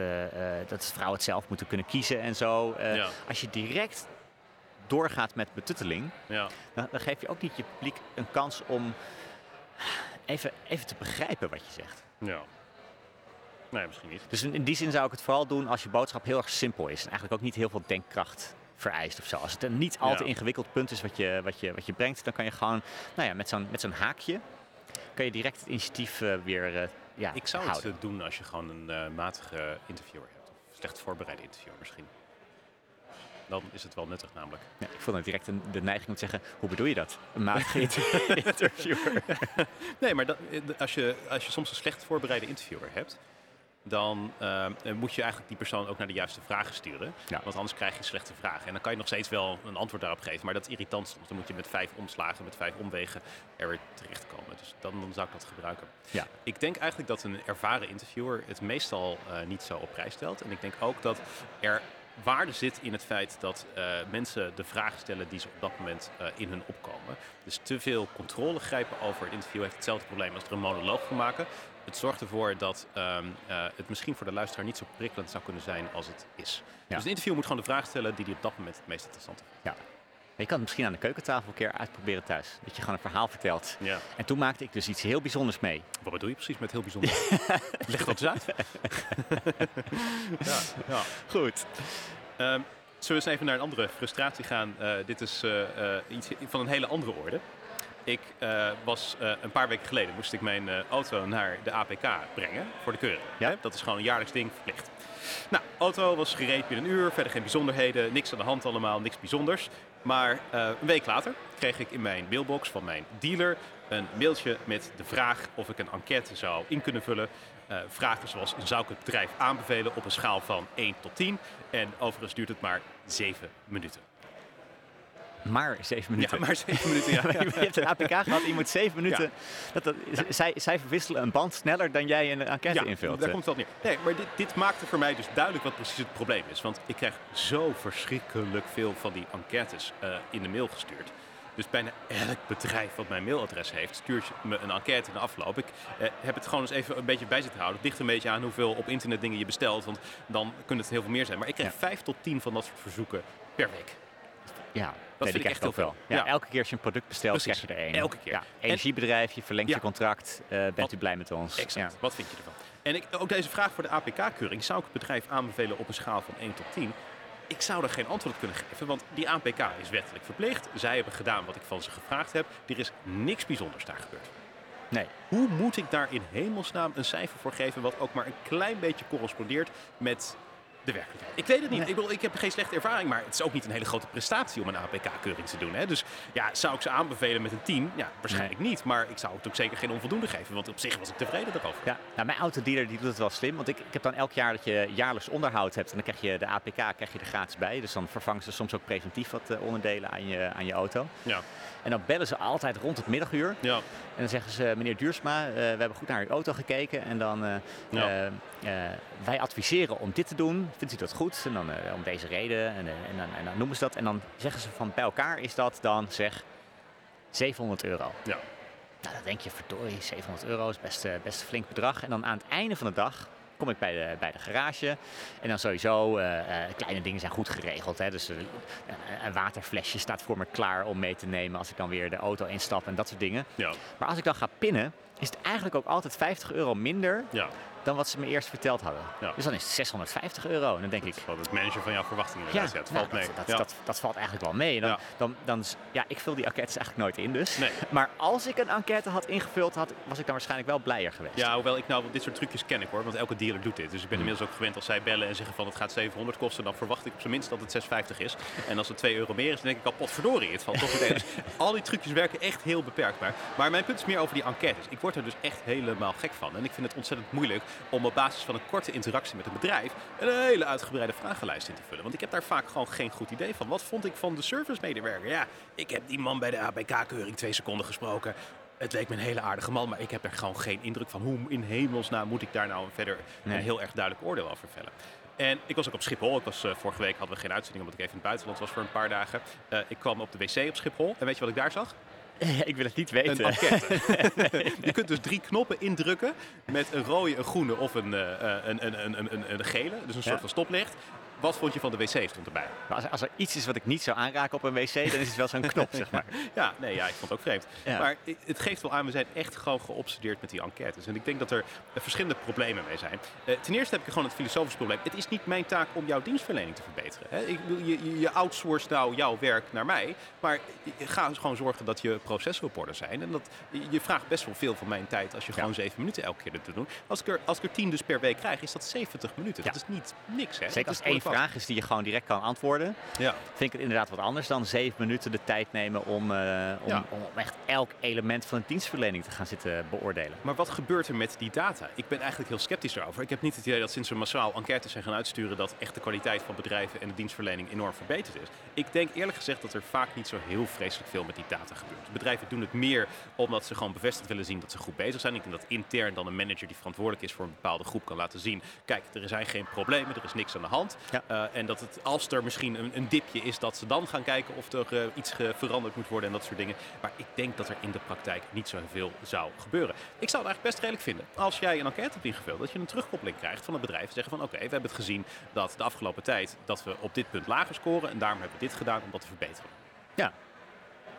dat vrouwen het zelf moeten kunnen kiezen en zo. ja. Als je direct doorgaat met betutteling, ja. dan, dan, geef je ook niet je publiek een kans om even, even te begrijpen wat je zegt. Ja. Nee, misschien niet. Dus in, in die zin zou ik het vooral doen als je boodschap heel erg simpel is. En eigenlijk ook niet heel veel denkkracht vereist of zo. Als het een niet al te ja. ingewikkeld punt is wat je, wat, je, wat je brengt, dan kan je gewoon nou ja, met zo'n met zo'n haakje kan je direct het initiatief uh, weer uh, ja, Ik zou houden. het doen als je gewoon een uh, matige interviewer hebt. Of slecht voorbereide interviewer misschien dan is het wel nuttig namelijk. Ja, ik voel dan direct een, de neiging om te zeggen, hoe bedoel je dat? Een matige interviewer. nee, maar dat, als, je, als je soms een slecht voorbereide interviewer hebt, dan uh, moet je eigenlijk die persoon ook naar de juiste vragen sturen. Ja. Want anders krijg je slechte vragen. En dan kan je nog steeds wel een antwoord daarop geven. Maar dat is irritant soms. Dan moet je met vijf omslagen, met vijf omwegen er weer terechtkomen. Dus dan, dan zou ik dat gebruiken. Ja. Ik denk eigenlijk dat een ervaren interviewer het meestal uh, niet zo op prijs stelt. En ik denk ook dat er waarde zit in het feit dat uh, mensen de vragen stellen die ze op dat moment uh, in hun opkomen. Dus te veel controle grijpen over het interview heeft hetzelfde probleem als er een monoloog van maken. Het zorgt ervoor dat um, uh, het misschien voor de luisteraar niet zo prikkelend zou kunnen zijn als het is. Ja. Dus een interview moet gewoon de vraag stellen die hij op dat moment het meest interessant vindt. Ja. Je kan het misschien aan de keukentafel een keer uitproberen thuis. Dat je gewoon een verhaal vertelt. Ja. En toen maakte ik dus iets heel bijzonders mee. Wat bedoel je precies met heel bijzonder? Leg dat eens uit. ja, ja. Goed. Um, zullen we eens even naar een andere frustratie gaan? Uh, dit is uh, uh, iets van een hele andere orde. Ik was een paar weken geleden moest ik mijn auto naar de APK brengen voor de keuring. Ja. Dat is gewoon een jaarlijks ding verplicht. Nou, auto was gereed binnen een uur, verder geen bijzonderheden, niks aan de hand allemaal, niks bijzonders. Maar een week later kreeg ik in mijn mailbox van mijn dealer een mailtje met de vraag of ik een enquête zou in kunnen vullen. vragen zoals, zou ik het bedrijf aanbevelen op een schaal van 1 tot 10? En overigens duurt het maar 7 minuten. Maar zeven minuten. Ja, maar zeven minuten. Ja. je hebt een APK gehad, je moet zeven minuten. Dat, dat, zij, zij verwisselen een band sneller dan jij een enquête invult. Daar komt wel neer. Nee, maar dit, dit maakte voor mij dus duidelijk wat precies het probleem is. Want ik krijg zo verschrikkelijk veel van die enquêtes uh, in de mail gestuurd. Dus bijna elk bedrijf wat mijn mailadres heeft, stuurt me een enquête in de afloop. Ik eh, heb het gewoon eens even een beetje bij zitten houden. Het ligt een beetje aan hoeveel op internet dingen je bestelt. Want dan kunnen het heel veel meer zijn. Maar ik krijg vijf tot tien van dat soort verzoeken per week. Ja, dat nee, vind ik echt ook wel. Ja, Ja. Elke keer als je een product bestelt, Precies. krijg je er één. Elke keer. Ja, energiebedrijf, je verlengt je contract. eh, bent Wat- u blij met ons? Exact. Ja. Wat vind je ervan? En ik, ook deze vraag voor de APK-keuring. Zou ik het bedrijf aanbevelen op een schaal van 1 tot 10? Ik zou er geen antwoord op kunnen geven, want die APK is wettelijk verplicht. Zij hebben gedaan wat ik van ze gevraagd heb. Er is niks bijzonders daar gebeurd. Nee. Hoe moet ik daar in hemelsnaam een cijfer voor geven wat ook maar een klein beetje correspondeert met de werkelijkheid? Ik weet het niet. Nee. Ik, bedoel, ik heb geen slechte ervaring, maar het is ook niet een hele grote prestatie om een APK-keuring te doen. Hè? Dus ja, zou ik ze aanbevelen met een 10? Ja, waarschijnlijk niet. Maar ik zou het ook zeker geen onvoldoende geven, want op zich was ik tevreden erover. Ja, nou, mijn autodealer die doet het wel slim. Want ik, ik heb dan elk jaar dat je jaarlijks onderhoud hebt. En dan krijg je de APK krijg je er gratis bij. Dus dan vervangen ze soms ook preventief wat eh, onderdelen aan je, aan je auto. Ja. En dan bellen ze altijd rond het middaguur. Ja. En dan zeggen ze, meneer Duursma, eh, we hebben goed naar uw auto gekeken. En dan, eh, Ja. eh, wij adviseren om dit te doen. Vindt u dat goed? En dan om deze reden. En, en, dan, en dan noemen ze dat. En dan zeggen ze van bij elkaar is dat dan zeg 700 euro. Ja. Nou, dan denk je, verdorie, 700 euro is best, best een flink bedrag. En dan aan het einde van de dag kom ik bij de, bij de garage. En dan sowieso, eh, eh, kleine dingen zijn goed geregeld. Hè? Dus eh, een, een waterflesje staat voor me klaar om mee te nemen als ik dan weer de auto instap en dat soort dingen. Ja. Maar als ik dan ga pinnen, is het eigenlijk ook altijd 50 euro minder Ja. dan wat ze me eerst verteld hadden. Ja. Dus dan is het 650 euro. En dan denk ik, Wat het managen van jouw verwachtingen ja, inderdaad. Ja, het nou, valt mee. dat, dat, dat, dat valt eigenlijk wel mee. Dan, Ja. dan, ja, ik vul die enquêtes eigenlijk nooit in dus. Nee. Maar als ik een enquête had ingevuld, had, was ik dan waarschijnlijk wel blijer geweest. Ja, hoewel ik nou dit soort trucjes ken ik hoor, want elke dealer doet dit. Dus ik ben inmiddels ook gewend als zij bellen en zeggen van het gaat 700 kosten, dan verwacht ik op zijn minst dat het 650 is. En als het 2 euro meer is, dan denk ik al potverdorie, het valt toch meteen. Dus al die trucjes werken echt heel beperkt. Maar, maar mijn punt is meer over die enquêtes. Ik word er dus echt helemaal gek van. En ik vind het ontzettend moeilijk om op basis van een korte interactie met een bedrijf een hele uitgebreide vragenlijst in te vullen. Want ik heb daar vaak gewoon geen goed idee van. Wat vond ik van de servicemedewerker? Ja, ik heb die man bij de APK-keuring twee seconden gesproken. Het leek me een hele aardige man, maar ik heb er gewoon geen indruk van. Hoe in hemelsnaam moet ik daar nou verder Nee. een heel erg duidelijk oordeel over vellen? En ik was ook op Schiphol. Ik was, eh, vorige week hadden we geen uitzending omdat ik even in het buitenland was voor een paar dagen. Eh, ik kwam op de wc op Schiphol. En weet je wat ik daar zag? ik wil het niet Een weten. je kunt dus drie knoppen indrukken met een rode, een groene of een, eh, eh, een, een, een, een, een, een gele. Dus een soort Ja. van stoplicht. Wat vond je van de wc stond erbij? Maar als, als er iets is wat ik niet zou aanraken op een wc, dan is het wel zo'n knop, zeg maar. Ja, nee, ja, ik vond het ook vreemd. Ja. Maar het geeft wel aan, we zijn echt gewoon geobsedeerd met die enquêtes. En ik denk dat er eh, verschillende problemen mee zijn. Eh, ten eerste heb ik gewoon het filosofisch probleem. Het is niet mijn taak om jouw dienstverlening te verbeteren. Hè? Ik, je, je, outsourced nou jouw werk naar mij. Maar ga gewoon zorgen dat je orde zijn. En dat, je- vraagt best wel veel van mijn tijd als je gewoon zeven minuten elke keer te doen. Als ik, er, als ik er tien dus per week krijg, is dat 70 minuten. Ja. Dat is niet niks. Hè? Zeker Dat als is één vraag is die je gewoon direct kan antwoorden. Ja. vind ik het inderdaad wat anders dan zeven minuten de tijd nemen om, eh, om, Ja. om echt elk element van de dienstverlening te gaan zitten beoordelen. Maar wat gebeurt er met die data? Ik ben eigenlijk heel sceptisch daarover. Ik heb niet het idee dat sinds we massaal enquêtes zijn gaan uitsturen... dat echt de kwaliteit van bedrijven en de dienstverlening enorm verbeterd is. Ik denk eerlijk gezegd dat er vaak niet zo heel vreselijk veel met die data gebeurt. Bedrijven doen het meer omdat ze gewoon bevestigd willen zien dat ze goed bezig zijn. Ik denk dat intern dan een manager die verantwoordelijk is voor een bepaalde groep kan laten zien... kijk, er zijn geen problemen, er is niks aan de hand. Ja. Eh, en dat het, als er misschien een, een dipje is, dat ze dan gaan kijken of er eh, iets veranderd moet worden en dat soort dingen. Maar ik denk dat er in de praktijk niet zoveel zou gebeuren. Ik zou het eigenlijk best redelijk vinden als jij een enquête hebt ingevuld, dat je een terugkoppeling krijgt van het bedrijf. Zeggen van oké, we hebben het gezien dat de afgelopen tijd dat we op dit punt lager scoren en daarom hebben we dit gedaan om dat te verbeteren. Ja.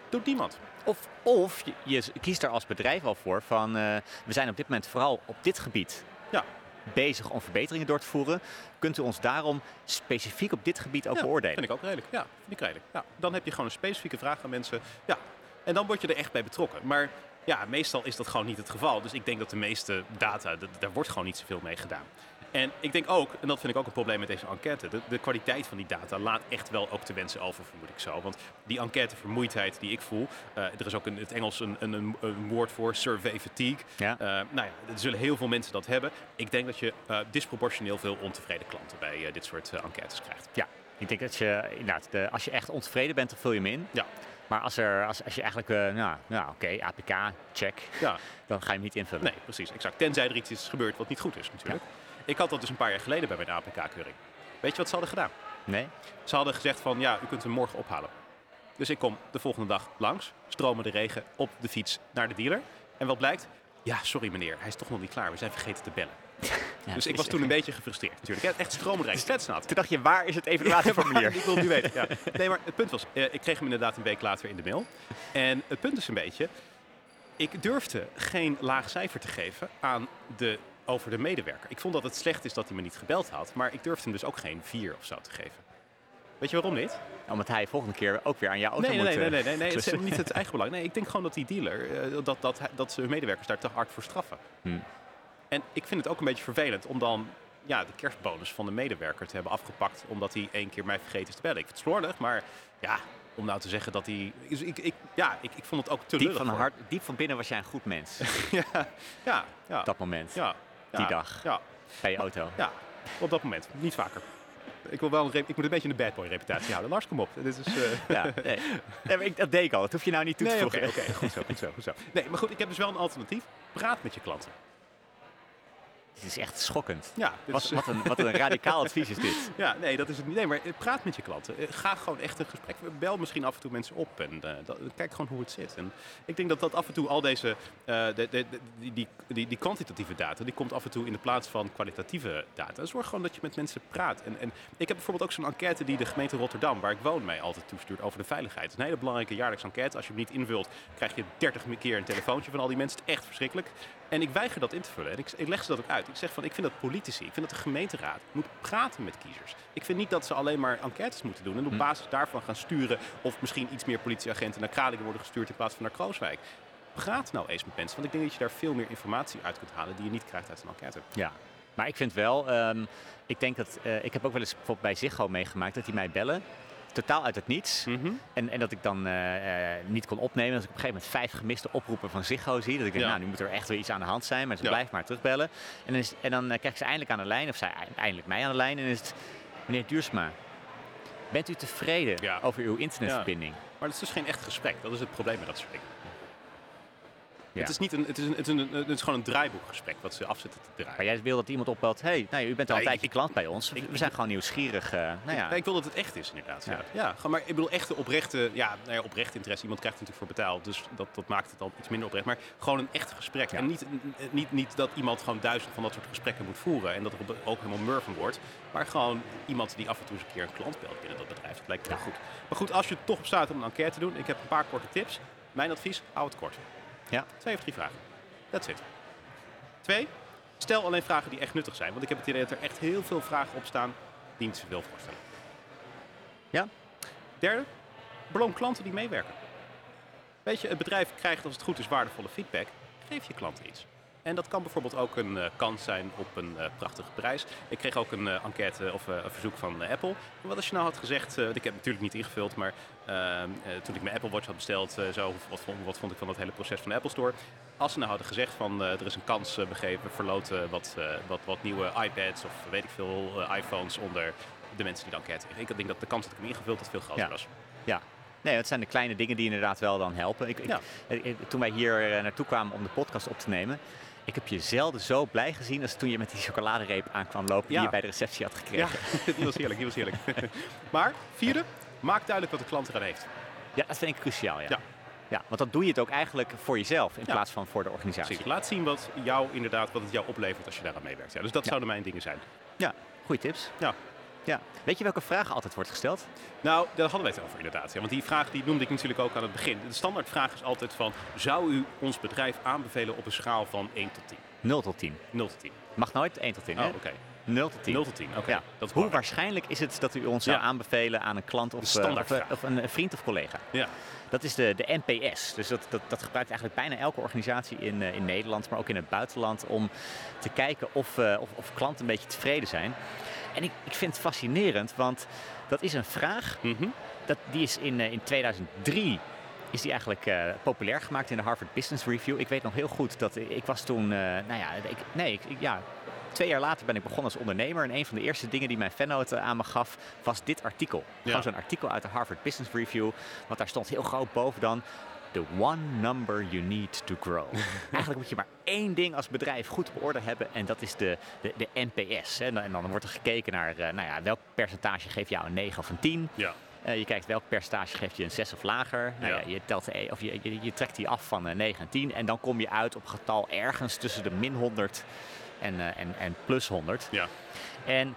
Doet niemand. Of, of je, je kiest er als bedrijf al voor van eh, we zijn op dit moment vooral op dit gebied Ja. Bezig om verbeteringen door te voeren. Kunt u ons daarom specifiek op dit gebied ook ja, beoordelen? Vind ik ook redelijk. Ja, vind ik redelijk. Ja, dan heb je gewoon een specifieke vraag aan mensen. Ja. En dan word je er echt bij betrokken. Maar ja, meestal is dat gewoon niet het geval. Dus ik denk dat de meeste data, daar wordt gewoon niet zoveel mee gedaan. En ik denk ook, en dat vind ik ook een probleem met deze enquête, de, de, kwaliteit van die data laat echt wel ook de wensen over, vermoed ik zo. Want die enquêtevermoeidheid die ik voel, uh, er is ook in het Engels een, een, een, woord voor, survey fatigue. Ja. Uh, nou ja, er zullen heel veel mensen dat hebben. Ik denk dat je uh, disproportioneel veel ontevreden klanten bij dit soort enquêtes krijgt. Ja, ik denk dat je, inderdaad, de, als je echt ontevreden bent, dan vul je hem in. Ja. Maar als, er, als, als je eigenlijk, uh, nou, nou oké, APK, check, ja. dan ga je hem niet invullen. Nee, precies, exact. Tenzij er iets is gebeurd wat niet goed is natuurlijk. Ik had dat dus een paar jaar geleden bij mijn APK-keuring. Weet je wat ze hadden gedaan? Nee. Ze hadden gezegd van, ja, u kunt hem morgen ophalen. Dus ik kom de volgende dag langs, stromen de regen op de fiets naar de dealer. En wat blijkt? Ja, sorry meneer, hij is toch nog niet klaar. We zijn vergeten te bellen. Ja, dus ik was toen een beetje gefrustreerd natuurlijk. Echt stroomrijk, kletsnat. Toen dacht je, waar is het evaluatieformulier? ik wil nu weten. Ja. Nee, maar het punt was, eh, ik kreeg hem inderdaad een week later in de mail. En het punt is een beetje, ik durfde geen laag cijfer te geven aan de over de medewerker. Ik vond dat het slecht is dat hij me niet gebeld had, maar ik durfde hem dus ook geen vier of zo te geven. Weet je waarom niet? Omdat hij volgende keer ook weer aan jou auto nee, moet... Nee, nee, nee, nee, nee, het is niet het eigen belang. Nee, ik denk gewoon dat die dealer, uh, dat, dat, dat ze hun medewerkers daar te hard voor straffen. Hmm. En ik vind het ook een beetje vervelend om dan ja, de kerstbonus van de medewerker te hebben afgepakt omdat hij één keer mij vergeten is te bellen. Ik vind het slordig, maar ja, om nou te zeggen dat hij... Ik, ik, ja, ik, ik vond het ook te diep van, hart, diep van binnen was jij een goed mens. ja, ja, ja. Dat moment. Ja, die dag. Ja. Bij je auto. Ja, op dat moment. Niet vaker. Ik, wil wel een ik moet een beetje een bad boy reputatie houden. Lars, kom op. Dit is, uh... ja, nee. ik, dat deed ik al. Dat hoef je nou niet toe te voegen. Oké, goed zo, goed zo, goed zo. Nee, maar goed, ik heb dus wel een alternatief. Praat met je klanten. Het is echt schokkend. Ja, wat, wat, een, wat een radicaal advies is dit. Ja, nee, dat is het niet. Nee, maar praat met je klanten. Eh, ga gewoon echt een gesprek. Bel misschien af en toe mensen op en uh, kijk gewoon hoe het zit. En ik denk dat dat af en toe al deze, uh, de, de, die, die, die, die, kwantitatieve data, die komt af en toe in de plaats van kwalitatieve data. Zorg gewoon dat je met mensen praat. En, en ik heb bijvoorbeeld ook zo'n enquête die de gemeente Rotterdam, waar ik woon, mij altijd toestuurt over de veiligheid. Het is een hele belangrijke jaarlijkse enquête. Als je hem niet invult, krijg je 30 keer een telefoontje van al die mensen. Het is echt verschrikkelijk. En ik weiger dat in te vullen. En ik, ik leg ze dat ook uit. Ik zeg van, ik vind dat politici, ik vind dat de gemeenteraad moet praten met kiezers. Ik vind niet dat ze alleen maar enquêtes moeten doen en op hm. basis daarvan gaan sturen of misschien iets meer politieagenten naar Kralingen worden gestuurd in plaats van naar Krooswijk. Praat nou eens met mensen, want ik denk dat je daar veel meer informatie uit kunt halen die je niet krijgt uit een enquête. Ja, maar ik vind wel, um, ik denk dat, uh, ik heb ook wel eens bijvoorbeeld bij Ziggo meegemaakt dat die mij bellen totaal uit het niets. Mhm. en, en dat ik dan uh, niet kon opnemen. Dat ik op een gegeven moment vijf gemiste oproepen van Ziggo zie. Dat ik denk, nou, nu moet er echt weer iets aan de hand zijn. Maar ze ja. blijft maar terugbellen. En dan, is, en dan uh, krijg ik ze eindelijk aan de lijn. Of zij eindelijk mij aan de lijn. En is het, meneer Duursma, bent u tevreden over uw internetverbinding? Maar het is dus geen echt gesprek. Dat is het probleem met dat soort dingen. Het, is niet een, het, is een, het, is een, het is gewoon een draaiboekgesprek wat ze afzetten te draaien. Maar jij wil dat iemand opbelt, hey, nou, u bent al een tijdje klant bij ons. we zijn gewoon nieuwsgierig. Uh, nou ja. ik wil dat het echt is inderdaad. Ja. Ja. maar ik bedoel echte oprechte, ja, nou ja, oprecht interesse. Iemand krijgt er natuurlijk voor betaald, dus dat, dat maakt het al iets minder oprecht. Maar gewoon een echt gesprek. En niet, niet, niet dat iemand gewoon duizend van dat soort gesprekken moet voeren en dat er ook helemaal mur van wordt. Maar gewoon iemand die af en toe eens een keer een klant belt binnen dat bedrijf. Dat lijkt me goed. Maar goed, als je toch bestaat om een enquête te doen, ik heb een paar korte tips. Mijn advies, hou het kort. Ja. Twee of drie vragen. That's it. Twee, stel alleen vragen die echt nuttig zijn. Want ik heb het idee dat er echt heel veel vragen op staan die niet zoveel voorstellen. Ja. Derde, beloon klanten die meewerken. Weet je, het bedrijf krijgt als het goed is waardevolle feedback. Geef je klanten iets. En dat kan bijvoorbeeld ook een uh, kans zijn op een uh, prachtige prijs. Ik kreeg ook een uh, enquête of een verzoek van Apple. wat als je nou had gezegd, ik heb het natuurlijk niet ingevuld, maar ehm, toen ik mijn Apple Watch had besteld, zo, wat, vond, wat vond ik van dat hele proces van de Apple Store? Als ze nou hadden gezegd van er is een kans begeven, verloten wat, wat, wat nieuwe iPads of weet ik veel iPhones onder de mensen die de enquête Ik denk dat de kans dat ik hem ingevuld had veel groter was. Ja, Nee, het zijn de kleine dingen die inderdaad wel dan helpen. Ik, ik, toen wij hier naartoe kwamen om de podcast op te nemen, ik heb je zelden zo blij gezien als toen je met die chocoladereep aankwam lopen die je bij de receptie had gekregen. Ja, die was heerlijk, die was heerlijk. maar, vierde, maak duidelijk wat de klant eraan heeft. Ja, dat vind ik cruciaal, ja. ja. ja want dan doe je het ook eigenlijk voor jezelf in plaats van voor de organisatie. Precies. Laat zien wat, jou inderdaad, wat het jou oplevert als je daaraan meewerkt. Ja, dus dat zouden mijn dingen zijn. Ja, goede tips. Ja. Ja. Weet je welke vraag altijd wordt gesteld? Nou, daar hadden wij het over inderdaad. Ja. Want die vraag die noemde ik natuurlijk ook aan het begin. De standaardvraag is altijd van... zou u ons bedrijf aanbevelen op een schaal van 1 tot 10? 0 tot 10. 0 tot 10. Mag nooit 1 tot 10, Oh, oké. 0 tot 10. 0 tot 10, oké. Ja. Is Hoe belangrijk. waarschijnlijk is het dat u ons zou aanbevelen aan een klant of, eh, of, of een vriend of collega? Ja. Dat is de, de NPS. Dus dat, dat, dat gebruikt eigenlijk bijna elke organisatie in, eh, in Nederland, maar ook in het buitenland, om te kijken of, eh, of, of klanten een beetje tevreden zijn. En ik, ik vind het fascinerend, want dat is een vraag. Mhm. Dat, die is in, eh, in 2003 is die eigenlijk eh, populair gemaakt in de Harvard Business Review. Ik weet nog heel goed dat ik was toen, eh, nou ja, ik, nee, ik, ja, twee jaar later ben ik begonnen als ondernemer. En een van de eerste dingen die mijn fannote aan me gaf, was dit artikel. Gewoon zo'n artikel uit de Harvard Business Review. Want daar stond heel groot boven dan. The one number you need to grow. Eigenlijk moet je maar één ding als bedrijf goed op orde hebben en dat is de, de, de NPS. hè. En dan, en dan wordt er gekeken naar eh, nou ja, welk percentage geeft jou een 9 of een 10. Ja. Eh, je kijkt welk percentage geeft je een 6 of lager. Nou Ja. ja, je, telt, de e- of je, je, je trekt die af van eh, 9 en 10 en dan kom je uit op een getal ergens tussen de min 100 en, eh, en, en plus 100. Ja. En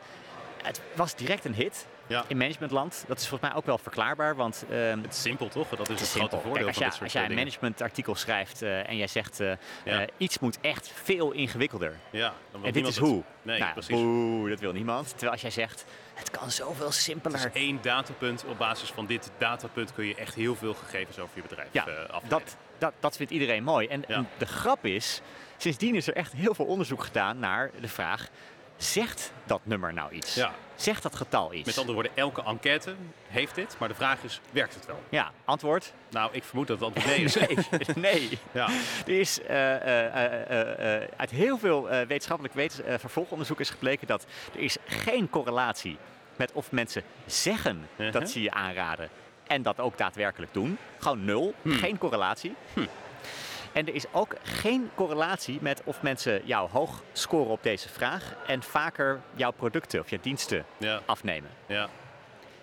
het was direct een hit Ja. in managementland. Dat is volgens mij ook wel verklaarbaar, want ehm, Het is simpel toch? Dat is het, grote voordeel Kijk, als, van jij, dit soort als jij een managementartikel schrijft eh, en jij zegt eh, Ja. eh, iets moet echt veel ingewikkelder. Ja, dan En dit niemand is het. hoe. Nee, nou, precies. boe, dat wil niemand. Terwijl als jij zegt, het kan zoveel simpeler. Het is één datapunt. Op basis van dit datapunt kun je echt heel veel gegevens over je bedrijf Ja, afleiden. dat, dat, dat vindt iedereen mooi. En, Ja. en de grap is, sindsdien is er echt heel veel onderzoek gedaan naar de vraag, zegt dat nummer nou iets? Ja. Zegt dat getal iets? Met andere woorden, elke enquête heeft dit. Maar de vraag is, werkt het wel? Ja, antwoord? Nou, ik vermoed dat het antwoord nee is. Nee, nee. Ja. Er is eh, eh, eh, uit heel veel wetenschappelijk wetens, eh, vervolgonderzoek is gebleken dat er is geen correlatie met of mensen zeggen Uh-huh. dat ze je aanraden en dat ook daadwerkelijk doen. Gewoon nul, Hmm. geen correlatie. En er is ook geen correlatie met of mensen jou hoog scoren op deze vraag en vaker jouw producten of jouw diensten Ja. afnemen. ja.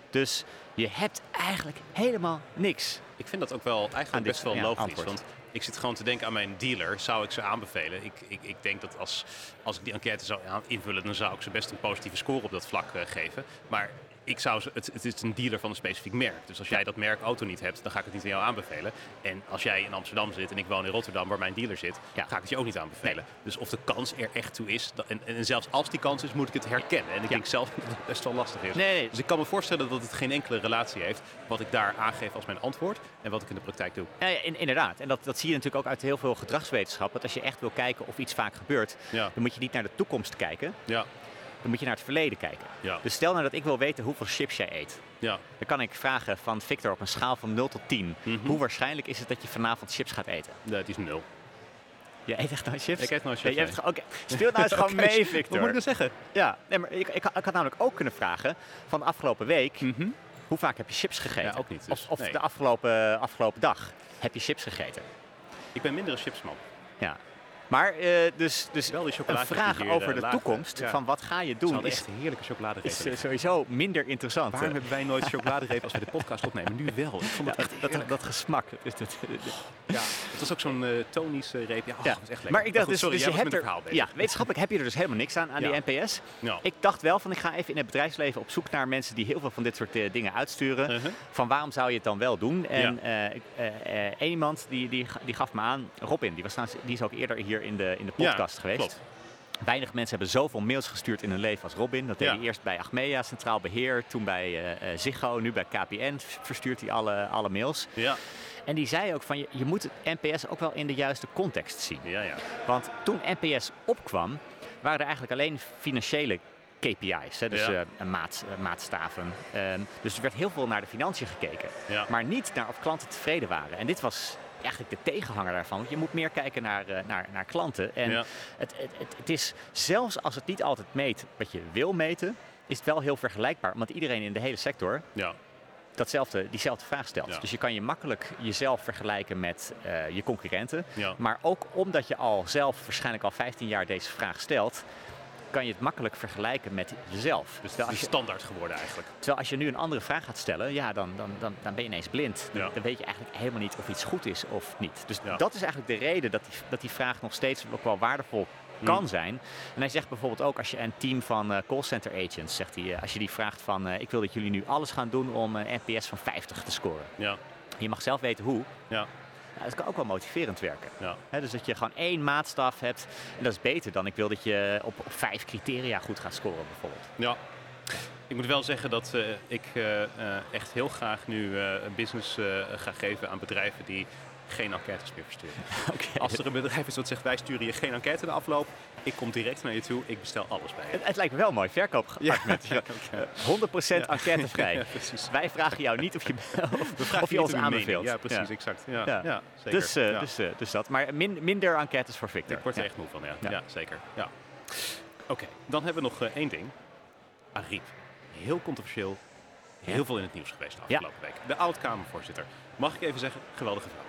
Dus je hebt eigenlijk helemaal niks. Ik vind dat ook wel eigenlijk dit- best wel logisch. antwoord. Want ik zit gewoon te denken aan mijn dealer. Zou ik ze aanbevelen? Ik, ik, ik denk dat als, als ik die enquête zou invullen, dan zou ik ze best een positieve score op dat vlak eh, geven. Maar ik zou het, het is een dealer van een specifiek merk. Dus als jij dat merk auto niet hebt, dan ga ik het niet aan jou aanbevelen. En als jij in Amsterdam zit en ik woon in Rotterdam, waar mijn dealer zit, Ja. ga ik het je ook niet aanbevelen. Dus of de kans er echt toe is, dat- en, en zelfs als die kans is, moet ik het herkennen. En ik denk zelf dat het best wel lastig is. Nee, nee. Dus ik kan me voorstellen dat het geen enkele relatie heeft wat ik daar aangeef als mijn antwoord en wat ik in de praktijk doe. Ja, ja, in- inderdaad. En dat, dat zie je natuurlijk ook uit heel veel gedragswetenschap. Dat als je echt wil kijken of iets vaak gebeurt, Ja. dan moet je niet naar de toekomst kijken, Ja, dan moet je naar het verleden kijken. ja, Dus stel nou dat ik wil weten hoeveel chips jij eet. ja. Dan kan ik vragen van Victor op een schaal van 0 tot 10. Mhm. Hoe waarschijnlijk is het dat je vanavond chips gaat eten? Nee, het is nul. Je eet echt nooit chips? Ik eet nooit chips, nee. speel nou eens gewoon mee, Wat moet Victor. ik dan zeggen? Ja, nee, maar ik, ik, ik had namelijk ook kunnen vragen van de afgelopen week, Mhm. hoe vaak heb je chips gegeten? Ja, ook niet, dus, of of nee. de afgelopen, afgelopen dag heb je chips gegeten? Ik ben minder een chipsman. Ja. Maar eh, dus, dus Wel die een vraag over eh, de toekomst, Ja. van wat ga je doen, is, echt een heerlijke chocoladereep. is eh, sowieso minder interessant. Waarom hebben wij nooit chocoladereep als we de podcast opnemen? Nu wel. Ik vond ja, het echt dat, dat, gesmak. Ja, het was ook zo'n eh tonische reep. Ja, oh, ja. dat was echt lekker. Maar ik dacht goed, dus, sorry, dus je hebt er, ja, wetenschappelijk heb je er dus helemaal niks aan, aan die NPS. Ik dacht wel van, ik ga even in het bedrijfsleven op zoek naar mensen die heel veel van dit soort dingen uitsturen. Uh-huh. Van waarom zou je het dan wel doen? En één iemand die, die, die gaf me aan, Robin, die, was die is ook eerder hier in de, in de podcast Ja, geweest. klopt. Weinig mensen hebben zoveel mails gestuurd in hun leven als Robin. Dat deed Ja. hij eerst bij Achmea, Centraal Beheer, toen bij eh, Ziggo, nu bij KPN verstuurt hij alle, alle mails. Ja, En die zei ook van, je, je moet het NPS ook wel in de juiste context zien. ja, ja. Want toen NPS opkwam, waren er eigenlijk alleen financiële KPI's, hè, dus Ja. eh, maat, maatstaven. Ehm, dus er werd heel veel naar de financiën gekeken, Ja. maar niet naar of klanten tevreden waren. En dit was eigenlijk de tegenhanger daarvan. Want je moet meer kijken naar, eh, naar, naar klanten. En Ja. het, het, het, het is, zelfs als het niet altijd meet wat je wil meten, is het wel heel vergelijkbaar. Want iedereen in de hele sector ja. datzelfde, diezelfde vraag stelt. Ja. Dus je kan je makkelijk jezelf vergelijken met eh, je concurrenten. Ja. Maar ook omdat je al zelf waarschijnlijk al 15 jaar deze vraag stelt, kan je het makkelijk vergelijken met jezelf. Dus terwijl, is je, standaard geworden eigenlijk. terwijl als je nu een andere vraag gaat stellen, ja, dan, dan, dan, dan ben je ineens blind. Dan, Ja. dan weet je eigenlijk helemaal niet of iets goed is of niet. Dus Ja. dat is eigenlijk de reden dat die, dat die vraag nog steeds ook wel waardevol kan Mm. zijn. En hij zegt bijvoorbeeld ook als je een team van eh callcenter agents, zegt hij, eh, als je die vraagt van eh, ik wil dat jullie nu alles gaan doen om een NPS van 50 te scoren. Ja, Je mag zelf weten hoe. ja. Nou, dat kan ook wel motiverend werken. Ja. dus dat je gewoon één maatstaf hebt. En dat is beter dan ik wil dat je op, op vijf criteria goed gaat scoren bijvoorbeeld. Ja. Ik moet wel zeggen dat uh, ik uh, echt heel graag nu business ga geven aan bedrijven die geen enquêtes meer versturen. Als er een bedrijf is dat zegt wij sturen je geen enquête de afloop, ik kom direct naar je toe, ik bestel alles bij je. Het, het lijkt me wel mooi verkoopargument. Ja, 100% enquêtevrij. wij vragen jou niet of je, of, of je ons aanbeveelt. Ja, precies, exact. Ja, ja. zeker. Dus, uh, dus, uh, dus dat. Maar min, minder enquêtes voor Victor. Ik word er echt moe van, ja. ja. zeker. Ja. Oké, dan hebben we nog uh, één ding. Ariep. Heel controversieel. Heel veel in het nieuws geweest de afgelopen week. De oud-Kamervoorzitter. Mag ik even zeggen, geweldige vrouw.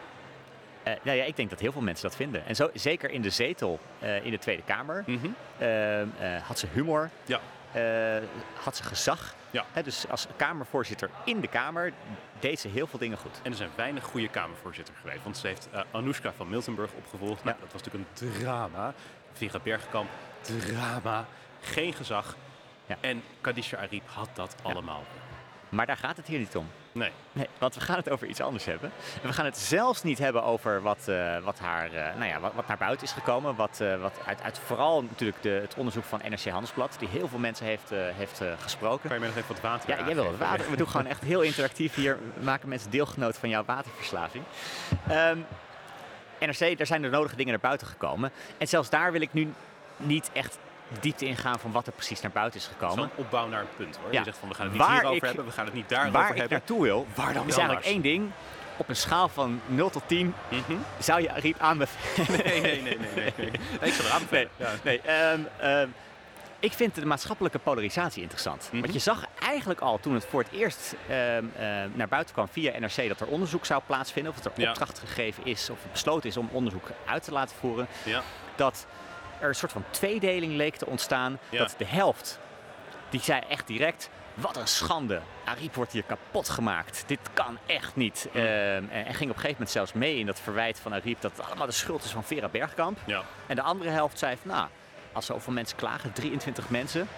Uh, nou ja, ik denk dat heel veel mensen dat vinden. En zo, zeker in de zetel uh, in de Tweede Kamer mm -hmm. uh, had ze humor, ja. had ze gezag. Ja. dus als Kamervoorzitter in de Kamer deed ze heel veel dingen goed. En er zijn weinig goede Kamervoorzitter geweest. Want ze heeft Anoushka van Miltenburg opgevolgd. Nou, dat was natuurlijk een drama. Vera Bergkamp, drama. Geen gezag. Ja. En Kadisha Ariep had dat allemaal. Maar daar gaat het hier niet om. Nee. nee. Want we gaan het over iets anders hebben. En we gaan het zelfs niet hebben over wat, uh, wat, haar, uh, nou ja, wat, wat, naar buiten is gekomen. Wat, uh, wat uit, uit, vooral natuurlijk de, het onderzoek van NRC Handelsblad, die heel veel mensen heeft, heeft gesproken. Kan je mij nog even wat water Ja, jij wil wat water. We doen gewoon echt heel interactief hier. We maken mensen deelgenoot van jouw waterverslaving. Um, NRC, daar zijn de nodige dingen naar buiten gekomen. En zelfs daar wil ik nu niet echt diepte ingaan van wat er precies naar buiten is gekomen. Zo'n opbouw naar een punt hoor. Ja. Je zegt van we gaan het niet waar hierover hebben, we gaan het niet daarover waar hebben. Waar ik naartoe wil, waar dan is eigenlijk één ding. Op een schaal van 0 tot 10 mm -hmm. zou je aanbevelen? Nee, nee, nee, nee. nee, nee. ik zou er aanbevelen. Nee, ja. nee um, um, ik vind de maatschappelijke polarisatie interessant. Mm -hmm. Want je zag eigenlijk al toen het voor het eerst uh, naar buiten kwam via NRC dat er onderzoek zou plaatsvinden. Of dat er opdracht gegeven is of besloten is om onderzoek uit te laten voeren. Ja. Dat er een soort van tweedeling leek te ontstaan. Dat de helft, die zei echt direct, wat een schande. Ariep wordt hier kapot gemaakt. Dit kan echt niet. Mm. en, en, ging op een gegeven moment zelfs mee in dat verwijt van Ariep dat het allemaal de schuld is van Vera Bergkamp. Ja. En de andere helft zei van, nou, als zoveel mensen klagen, 23 mensen,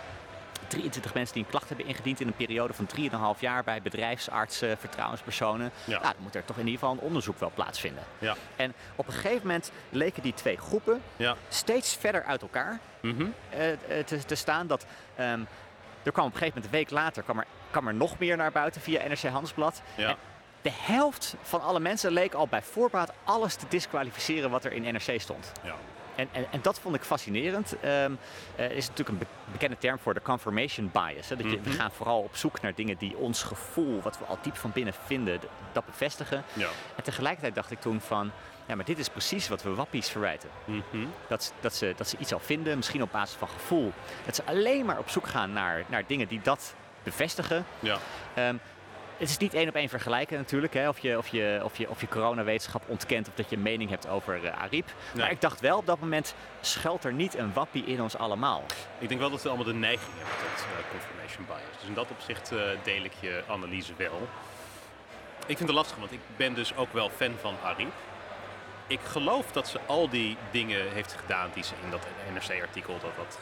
23 mensen die een klacht hebben ingediend in een periode van 3,5 jaar bij bedrijfsartsen, vertrouwenspersonen. Ja. Nou, dan moet er toch in ieder geval een onderzoek wel plaatsvinden. Ja. En op een gegeven moment leken die twee groepen ja. steeds verder uit elkaar mm -hmm. uh, te, te, staan. Dat, um, er kwam op een gegeven moment, een week later, kwam er, kwam er nog meer naar buiten via NRC Handelsblad. Ja. De helft van alle mensen leek al bij voorbaat alles te disqualificeren wat er in NRC stond. Ja. En, en, en, dat vond ik fascinerend. Um, uh, is natuurlijk een bekende term voor de confirmation bias. Hè? Dat je, mm -hmm. We gaan vooral op zoek naar dingen die ons gevoel, wat we al diep van binnen vinden, dat bevestigen. Ja. En tegelijkertijd dacht ik toen van, ja, maar dit is precies wat we wappies verwijten. Mm -hmm. dat, dat, ze, dat ze iets al vinden, misschien op basis van gevoel. Dat ze alleen maar op zoek gaan naar, naar dingen die dat bevestigen. Ja. Um, het is niet één op één vergelijken natuurlijk. Hè, of, je, of, je, of, je, of je coronawetenschap ontkent of dat je een mening hebt over uh, Ariep. Nee. Maar ik dacht wel op dat moment, schuilt er niet een wappie in ons allemaal? Ik denk wel dat we allemaal de neiging hebben tot uh, confirmation bias. Dus in dat opzicht uh, deel ik je analyse wel. Ik vind het lastig, want ik ben dus ook wel fan van Ariep. Ik geloof dat ze al die dingen heeft gedaan die ze in dat NRC-artikel, dat, dat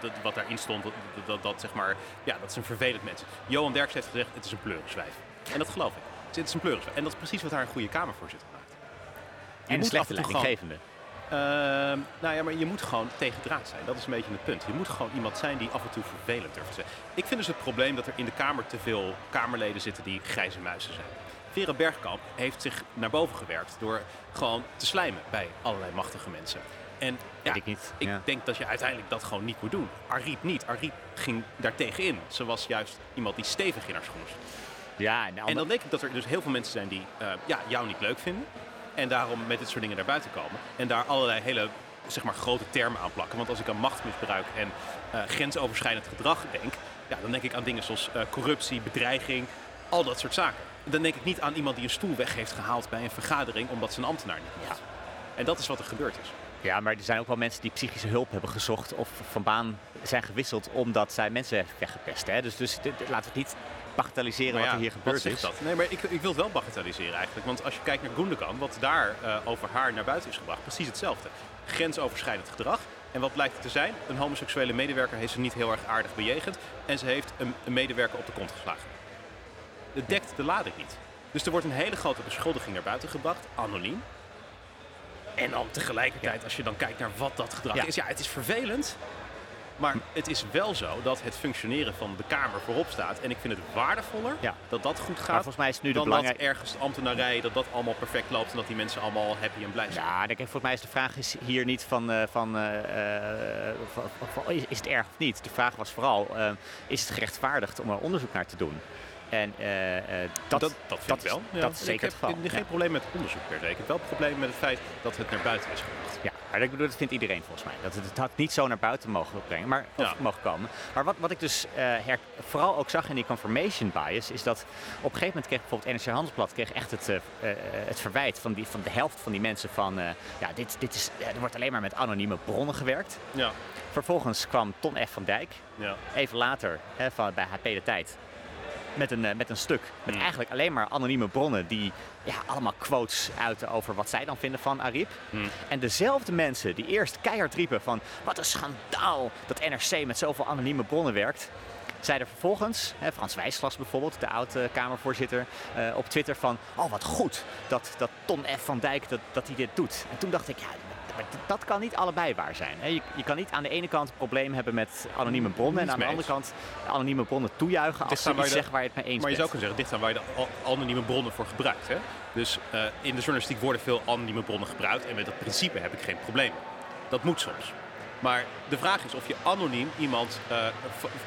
dat, wat daarin stond, dat, dat, dat, zeg maar, ja, dat is een vervelend mens. Johan Derks heeft gezegd, het is een pleuriswijf. En dat geloof ik. Het is een pleuriswijf. En dat is precies wat haar een goede kamervoorzitter maakt. Je en een slechte leidinggevende. Uh, nou ja, maar je moet gewoon tegen draad zijn. Dat is een beetje het punt. Je moet gewoon iemand zijn die af en toe vervelend durft te zijn. Ik vind dus het probleem dat er in de Kamer te veel Kamerleden zitten die grijze muizen zijn. Vera Bergkamp heeft zich naar boven gewerkt door gewoon te slijmen bij allerlei machtige mensen. En ja, ik, niet. ik ja. denk dat je uiteindelijk dat gewoon niet moet doen. Ariep niet. Ariep ging daar tegenin. Ze was juist iemand die stevig in haar schoenen stond. Ja, nou, en dan denk ik dat er dus heel veel mensen zijn die uh, ja, jou niet leuk vinden. En daarom met dit soort dingen naar buiten komen. En daar allerlei hele zeg maar, grote termen aan plakken. Want als ik aan machtsmisbruik en uh, grensoverschrijdend gedrag denk... Ja, dan denk ik aan dingen zoals uh, corruptie, bedreiging, al dat soort zaken. Dan denk ik niet aan iemand die een stoel weg heeft gehaald bij een vergadering... omdat ze een ambtenaar niet mocht. Ja. En dat is wat er gebeurd is. Ja, maar er zijn ook wel mensen die psychische hulp hebben gezocht of van baan zijn gewisseld omdat zij mensen weggepest. Hè? Dus, dus laten we het niet bagatelliseren ja, wat er hier gebeurd is. Dat? Nee, maar ik, ik wil het wel bagatelliseren eigenlijk. Want als je kijkt naar Gundogan, wat daar uh, over haar naar buiten is gebracht, precies hetzelfde. Grensoverschrijdend gedrag. En wat blijkt het te zijn? Een homoseksuele medewerker heeft ze niet heel erg aardig bejegend. En ze heeft een, een medewerker op de kont geslagen. Het dekt de lading niet. Dus er wordt een hele grote beschuldiging naar buiten gebracht, anoniem. En dan tegelijkertijd, als je dan kijkt naar wat dat gedrag is, ja, het is vervelend. Maar het is wel zo dat het functioneren van de Kamer voorop staat. En ik vind het waardevoller ja. dat dat goed gaat. volgens mij is nu de dan dat ergens de ambtenarij, dat dat allemaal perfect loopt. En dat die mensen allemaal happy en blij zijn. Ja, denk ik, volgens mij is de vraag is hier niet van, uh, van, uh, van, van, is, is het erg of niet. De vraag was vooral, uh, is het gerechtvaardigd om er onderzoek naar te doen? En uh, dat, dat, dat vind ik wel. Ja, dat is zeker ik heb het geval. geen probleem met onderzoek per se. Ik heb wel een probleem met het feit dat het naar buiten is gebracht. Ja, maar ik bedoel, dat vindt iedereen volgens mij. Dat het, het had niet zo naar buiten mogen brengen, maar ja. mogen komen. Maar wat, wat ik dus uh, her, vooral ook zag in die confirmation bias, is dat op een gegeven moment kreeg bijvoorbeeld NRC Handelsblad kreeg echt het, het verwijt van, die, van de helft van die mensen van, ja, dit, dit is, er wordt alleen maar met anonieme bronnen gewerkt. Ja. Vervolgens kwam Ton F. van Dijk, ja. even later hè, van, bij HP De Tijd, met een, eh, met een stuk. Met hmm. eigenlijk alleen maar anonieme bronnen die ja, allemaal quotes uiten over wat zij dan vinden van Ariep. Hmm. En dezelfde mensen die eerst keihard riepen van wat een schandaal dat NRC met zoveel anonieme bronnen werkt. Zeiden vervolgens, hè, Frans Wijsglas bijvoorbeeld, de oude-Kamervoorzitter, uh, op Twitter van... Oh, wat goed dat, dat Ton F. van Dijk dat, dat hij dit doet. En toen dacht ik, ja, dat kan niet allebei waar zijn. Je, je kan niet aan de ene kant een probleem hebben met anonieme bronnen en aan de andere kant anonieme bronnen toejuichen als ze iets zeggen waar je het mee eens bent. Maar je zou kunnen zeggen, dit zijn waar je de anonieme bronnen voor gebruikt. Hè? Dus uh, in de journalistiek worden veel anonieme bronnen gebruikt en met dat principe heb ik geen probleem. Dat moet soms. Maar de vraag is of je anoniem iemand uh,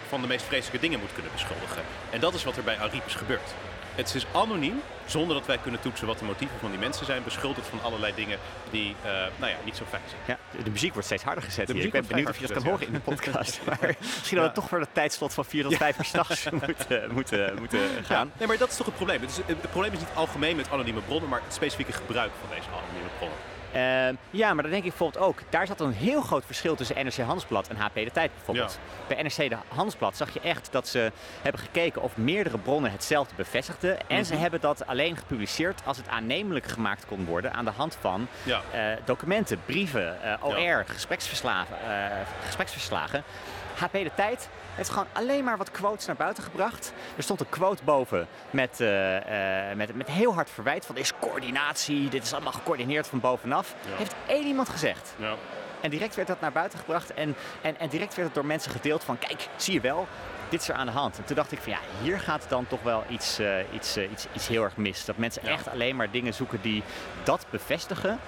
van de meest vreselijke dingen moet kunnen beschuldigen. En dat is wat er bij Ariep is gebeurd. Het is anoniem, zonder dat wij kunnen toetsen wat de motieven van die mensen zijn, beschuldigd van allerlei dingen die uh, nou ja, niet zo fijn zijn. Ja, de, muziek wordt steeds harder gezet. De Ik ben benieuwd of je dat kan horen in de podcast. maar misschien dat we toch voor het tijdslot van 4 tot 5 uur s'nachts moeten, moeten, moeten gaan. nee, maar dat is toch het probleem. Het, is, het probleem is niet algemeen met anonieme bronnen, maar het specifieke gebruik van deze anonieme bronnen. Uh, ja, maar dan denk ik bijvoorbeeld ook, daar zat een heel groot verschil tussen NRC Handelsblad en HP De Tijd bijvoorbeeld. Bij NRC de Handelsblad zag je echt dat ze hebben gekeken of meerdere bronnen hetzelfde bevestigden. En ze mhm. hebben dat alleen gepubliceerd als het aannemelijk gemaakt kon worden aan de hand van ja. uh, documenten, brieven, uh, OR, ja. gespreksverslagen, uh, gespreksverslagen. HP De Tijd heeft gewoon alleen maar wat quotes naar buiten gebracht. Er stond een quote boven met, uh, uh, met, met heel hard verwijt van... is coördinatie, dit is allemaal gecoördineerd van bovenaf. Heeft één iemand gezegd. Ja. En direct werd dat naar buiten gebracht en, en, en direct werd het door mensen gedeeld van... kijk, zie je wel, dit is er aan de hand. En toen dacht ik van ja, hier gaat dan toch wel iets, uh, iets, uh, iets, iets heel erg mis. Dat mensen ja. echt alleen maar dingen zoeken die dat bevestigen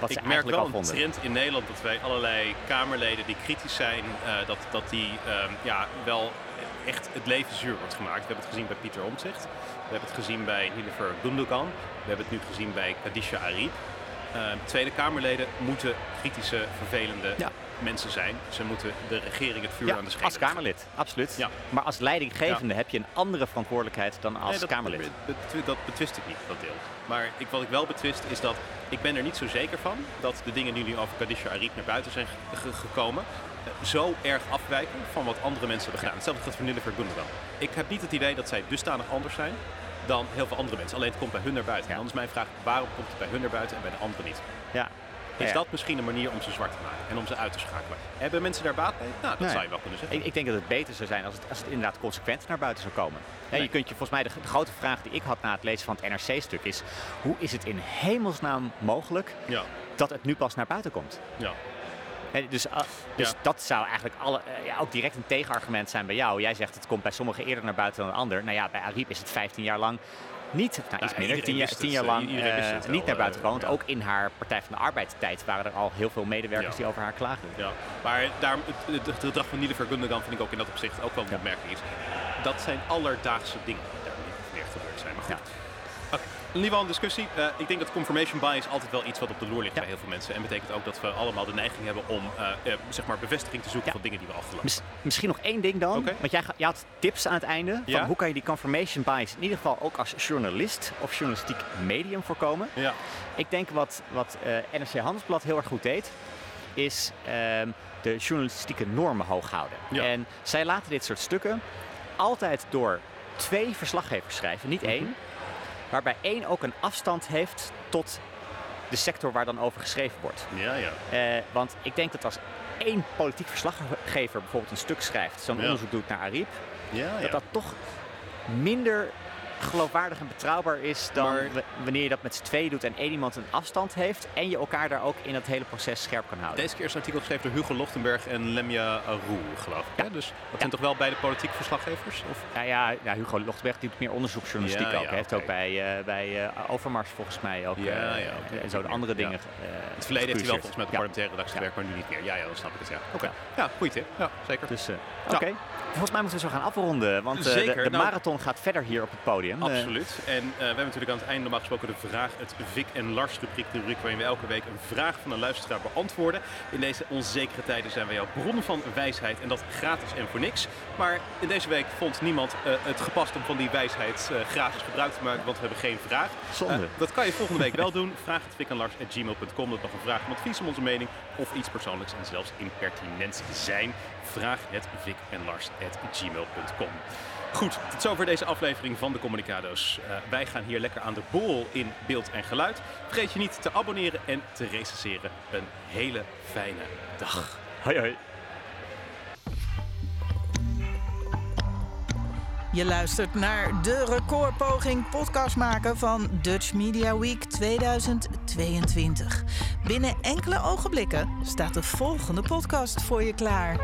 wat ik merk wel een trend in Nederland dat wij allerlei Kamerleden die kritisch zijn, uh, dat, dat die uh, ja, wel echt het leven zuur wordt gemaakt. We hebben het gezien bij Pieter Omtzigt. We hebben het gezien bij Nilever Gundogan. We hebben het nu gezien bij Kadisha Ariep. Uh, Tweede Kamerleden moeten kritische, vervelende ja. Mensen zijn. Ze moeten de regering het vuur ja, aan de schenen. Als Kamerlid, absoluut. Ja. Maar als leidinggevende heb je een andere verantwoordelijkheid dan als nee, dat, Kamerlid. Dat, dat, betwist ik niet, dat deel. Maar ik, wat ik wel betwist is dat ik ben er niet zo zeker van dat de dingen die nu over Kadisha Ariep naar buiten zijn gekomen eh, zo erg afwijken van wat andere mensen hebben gedaan. Hetzelfde geldt voor Nilüfer Gundogan. Ik heb niet het idee dat zij dusdanig anders zijn dan heel veel andere mensen. Alleen het komt bij hun naar buiten. En dan is mijn vraag, waarom komt het bij hun naar buiten en bij de anderen niet? Ja. Is dat misschien een manier om ze zwart te maken en om ze uit te schakelen? Hebben mensen daar baat bij? Nou, dat zou je wel kunnen zeggen. Ik, ik, denk dat het beter zou zijn als het, als het inderdaad consequent naar buiten zou komen. Nee. Je kunt je volgens mij de, de, grote vraag die ik had na het lezen van het NRC-stuk is: hoe is het in hemelsnaam mogelijk ja. dat het nu pas naar buiten komt? Ja. dus, uh, dus ja. dat zou eigenlijk alle, uh, ja, ook direct een tegenargument zijn bij jou. Jij zegt het komt bij sommigen eerder naar buiten dan een ander. Nou ja, bij Ariep is het 15 jaar lang niet, nou, iets minder, tien, jaar, tien jaar lang uh, niet naar buiten gekomen. Ja. Ook in haar Partij van de Arbeidstijd waren er al heel veel medewerkers die over haar klaagden. Ja, maar daar, het, het gedrag van Nielever Gundogan vind ik ook in dat opzicht ook wel een opmerking is. Dat zijn alledaagse dingen die daar meer gebeurd zijn. Maar goed. In ieder geval een discussie. Uh, ik denk dat confirmation bias altijd wel iets wat op de loer ligt ja. bij heel veel mensen. En betekent ook dat we allemaal de neiging hebben om uh, uh, zeg maar bevestiging te zoeken ja. van dingen die we al geloven. Mis, misschien nog één ding dan. Okay. Want jij had tips aan het einde. Van ja? Hoe kan je die confirmation bias in ieder geval ook als journalist of journalistiek medium voorkomen? Ja. Ik denk wat, wat NRC Handelsblad heel erg goed deed, is ehm, de journalistieke normen hoog houden. En zij laten dit soort stukken altijd door twee verslaggevers schrijven, niet mm -hmm. Waarbij één ook een afstand heeft tot de sector waar dan over geschreven wordt. Ja, ja. Uh, want ik denk dat als één politiek verslaggever bijvoorbeeld een stuk schrijft, zo'n ja. onderzoek doet naar Ariep, ja, dat dat toch minder geloofwaardig en betrouwbaar is dan wanneer je dat met z'n tweeën doet en één iemand een afstand heeft en je elkaar daar ook in dat hele proces scherp kan houden. Deze keer is een artikel geschreven door Hugo Lochtenberg en Lemja Roe, geloof ik. Ja. Dus dat zijn toch wel beide politieke verslaggevers? Of? Ja, ja, ja, Hugo Lochtenberg doet meer onderzoeksjournalistiek ook. Hij heeft ook bij, uh, bij uh, Overmars volgens mij ook ja, uh, en zo de andere dingen. In het verleden heeft hij wel volgens mij de parlementaire redactie gewerkt, maar nu niet meer. Ja, ja, dan snap ik het. Ja, oké. Ja, goeie tip. Ja, zeker. Dus, oké. Volgens mij moeten we zo gaan afronden, want de, de nou, marathon gaat verder hier op het podium. Absoluut. En we hebben natuurlijk aan het einde normaal gesproken de vraag, het Vic en Lars rubriek, de rubriek waarin we elke week een vraag van een luisteraar beantwoorden. In deze onzekere tijden zijn we jouw bron van wijsheid en dat gratis en voor niks. Maar in deze week vond niemand uh, het gepast om van die wijsheid uh, gratis gebruik te maken, want we hebben geen vraag. Zonde. Uh, dat kan je volgende week wel doen. Vraag het Vic en Lars at gmail.com. Dat nog een vraag, een advies om onze mening of iets persoonlijks en zelfs impertinent zijn. Vraag het Vic en Lars at gmail.com. Goed, tot zover deze aflevering van de Communicado's. Uh, wij gaan hier lekker aan de bol in beeld en geluid. Vergeet je niet te abonneren en te recenseren. Een hele fijne dag. Hoi hoi. Je luistert naar de recordpoging podcast maken van Dutch Media Week 2022. Binnen enkele ogenblikken staat de volgende podcast voor je klaar.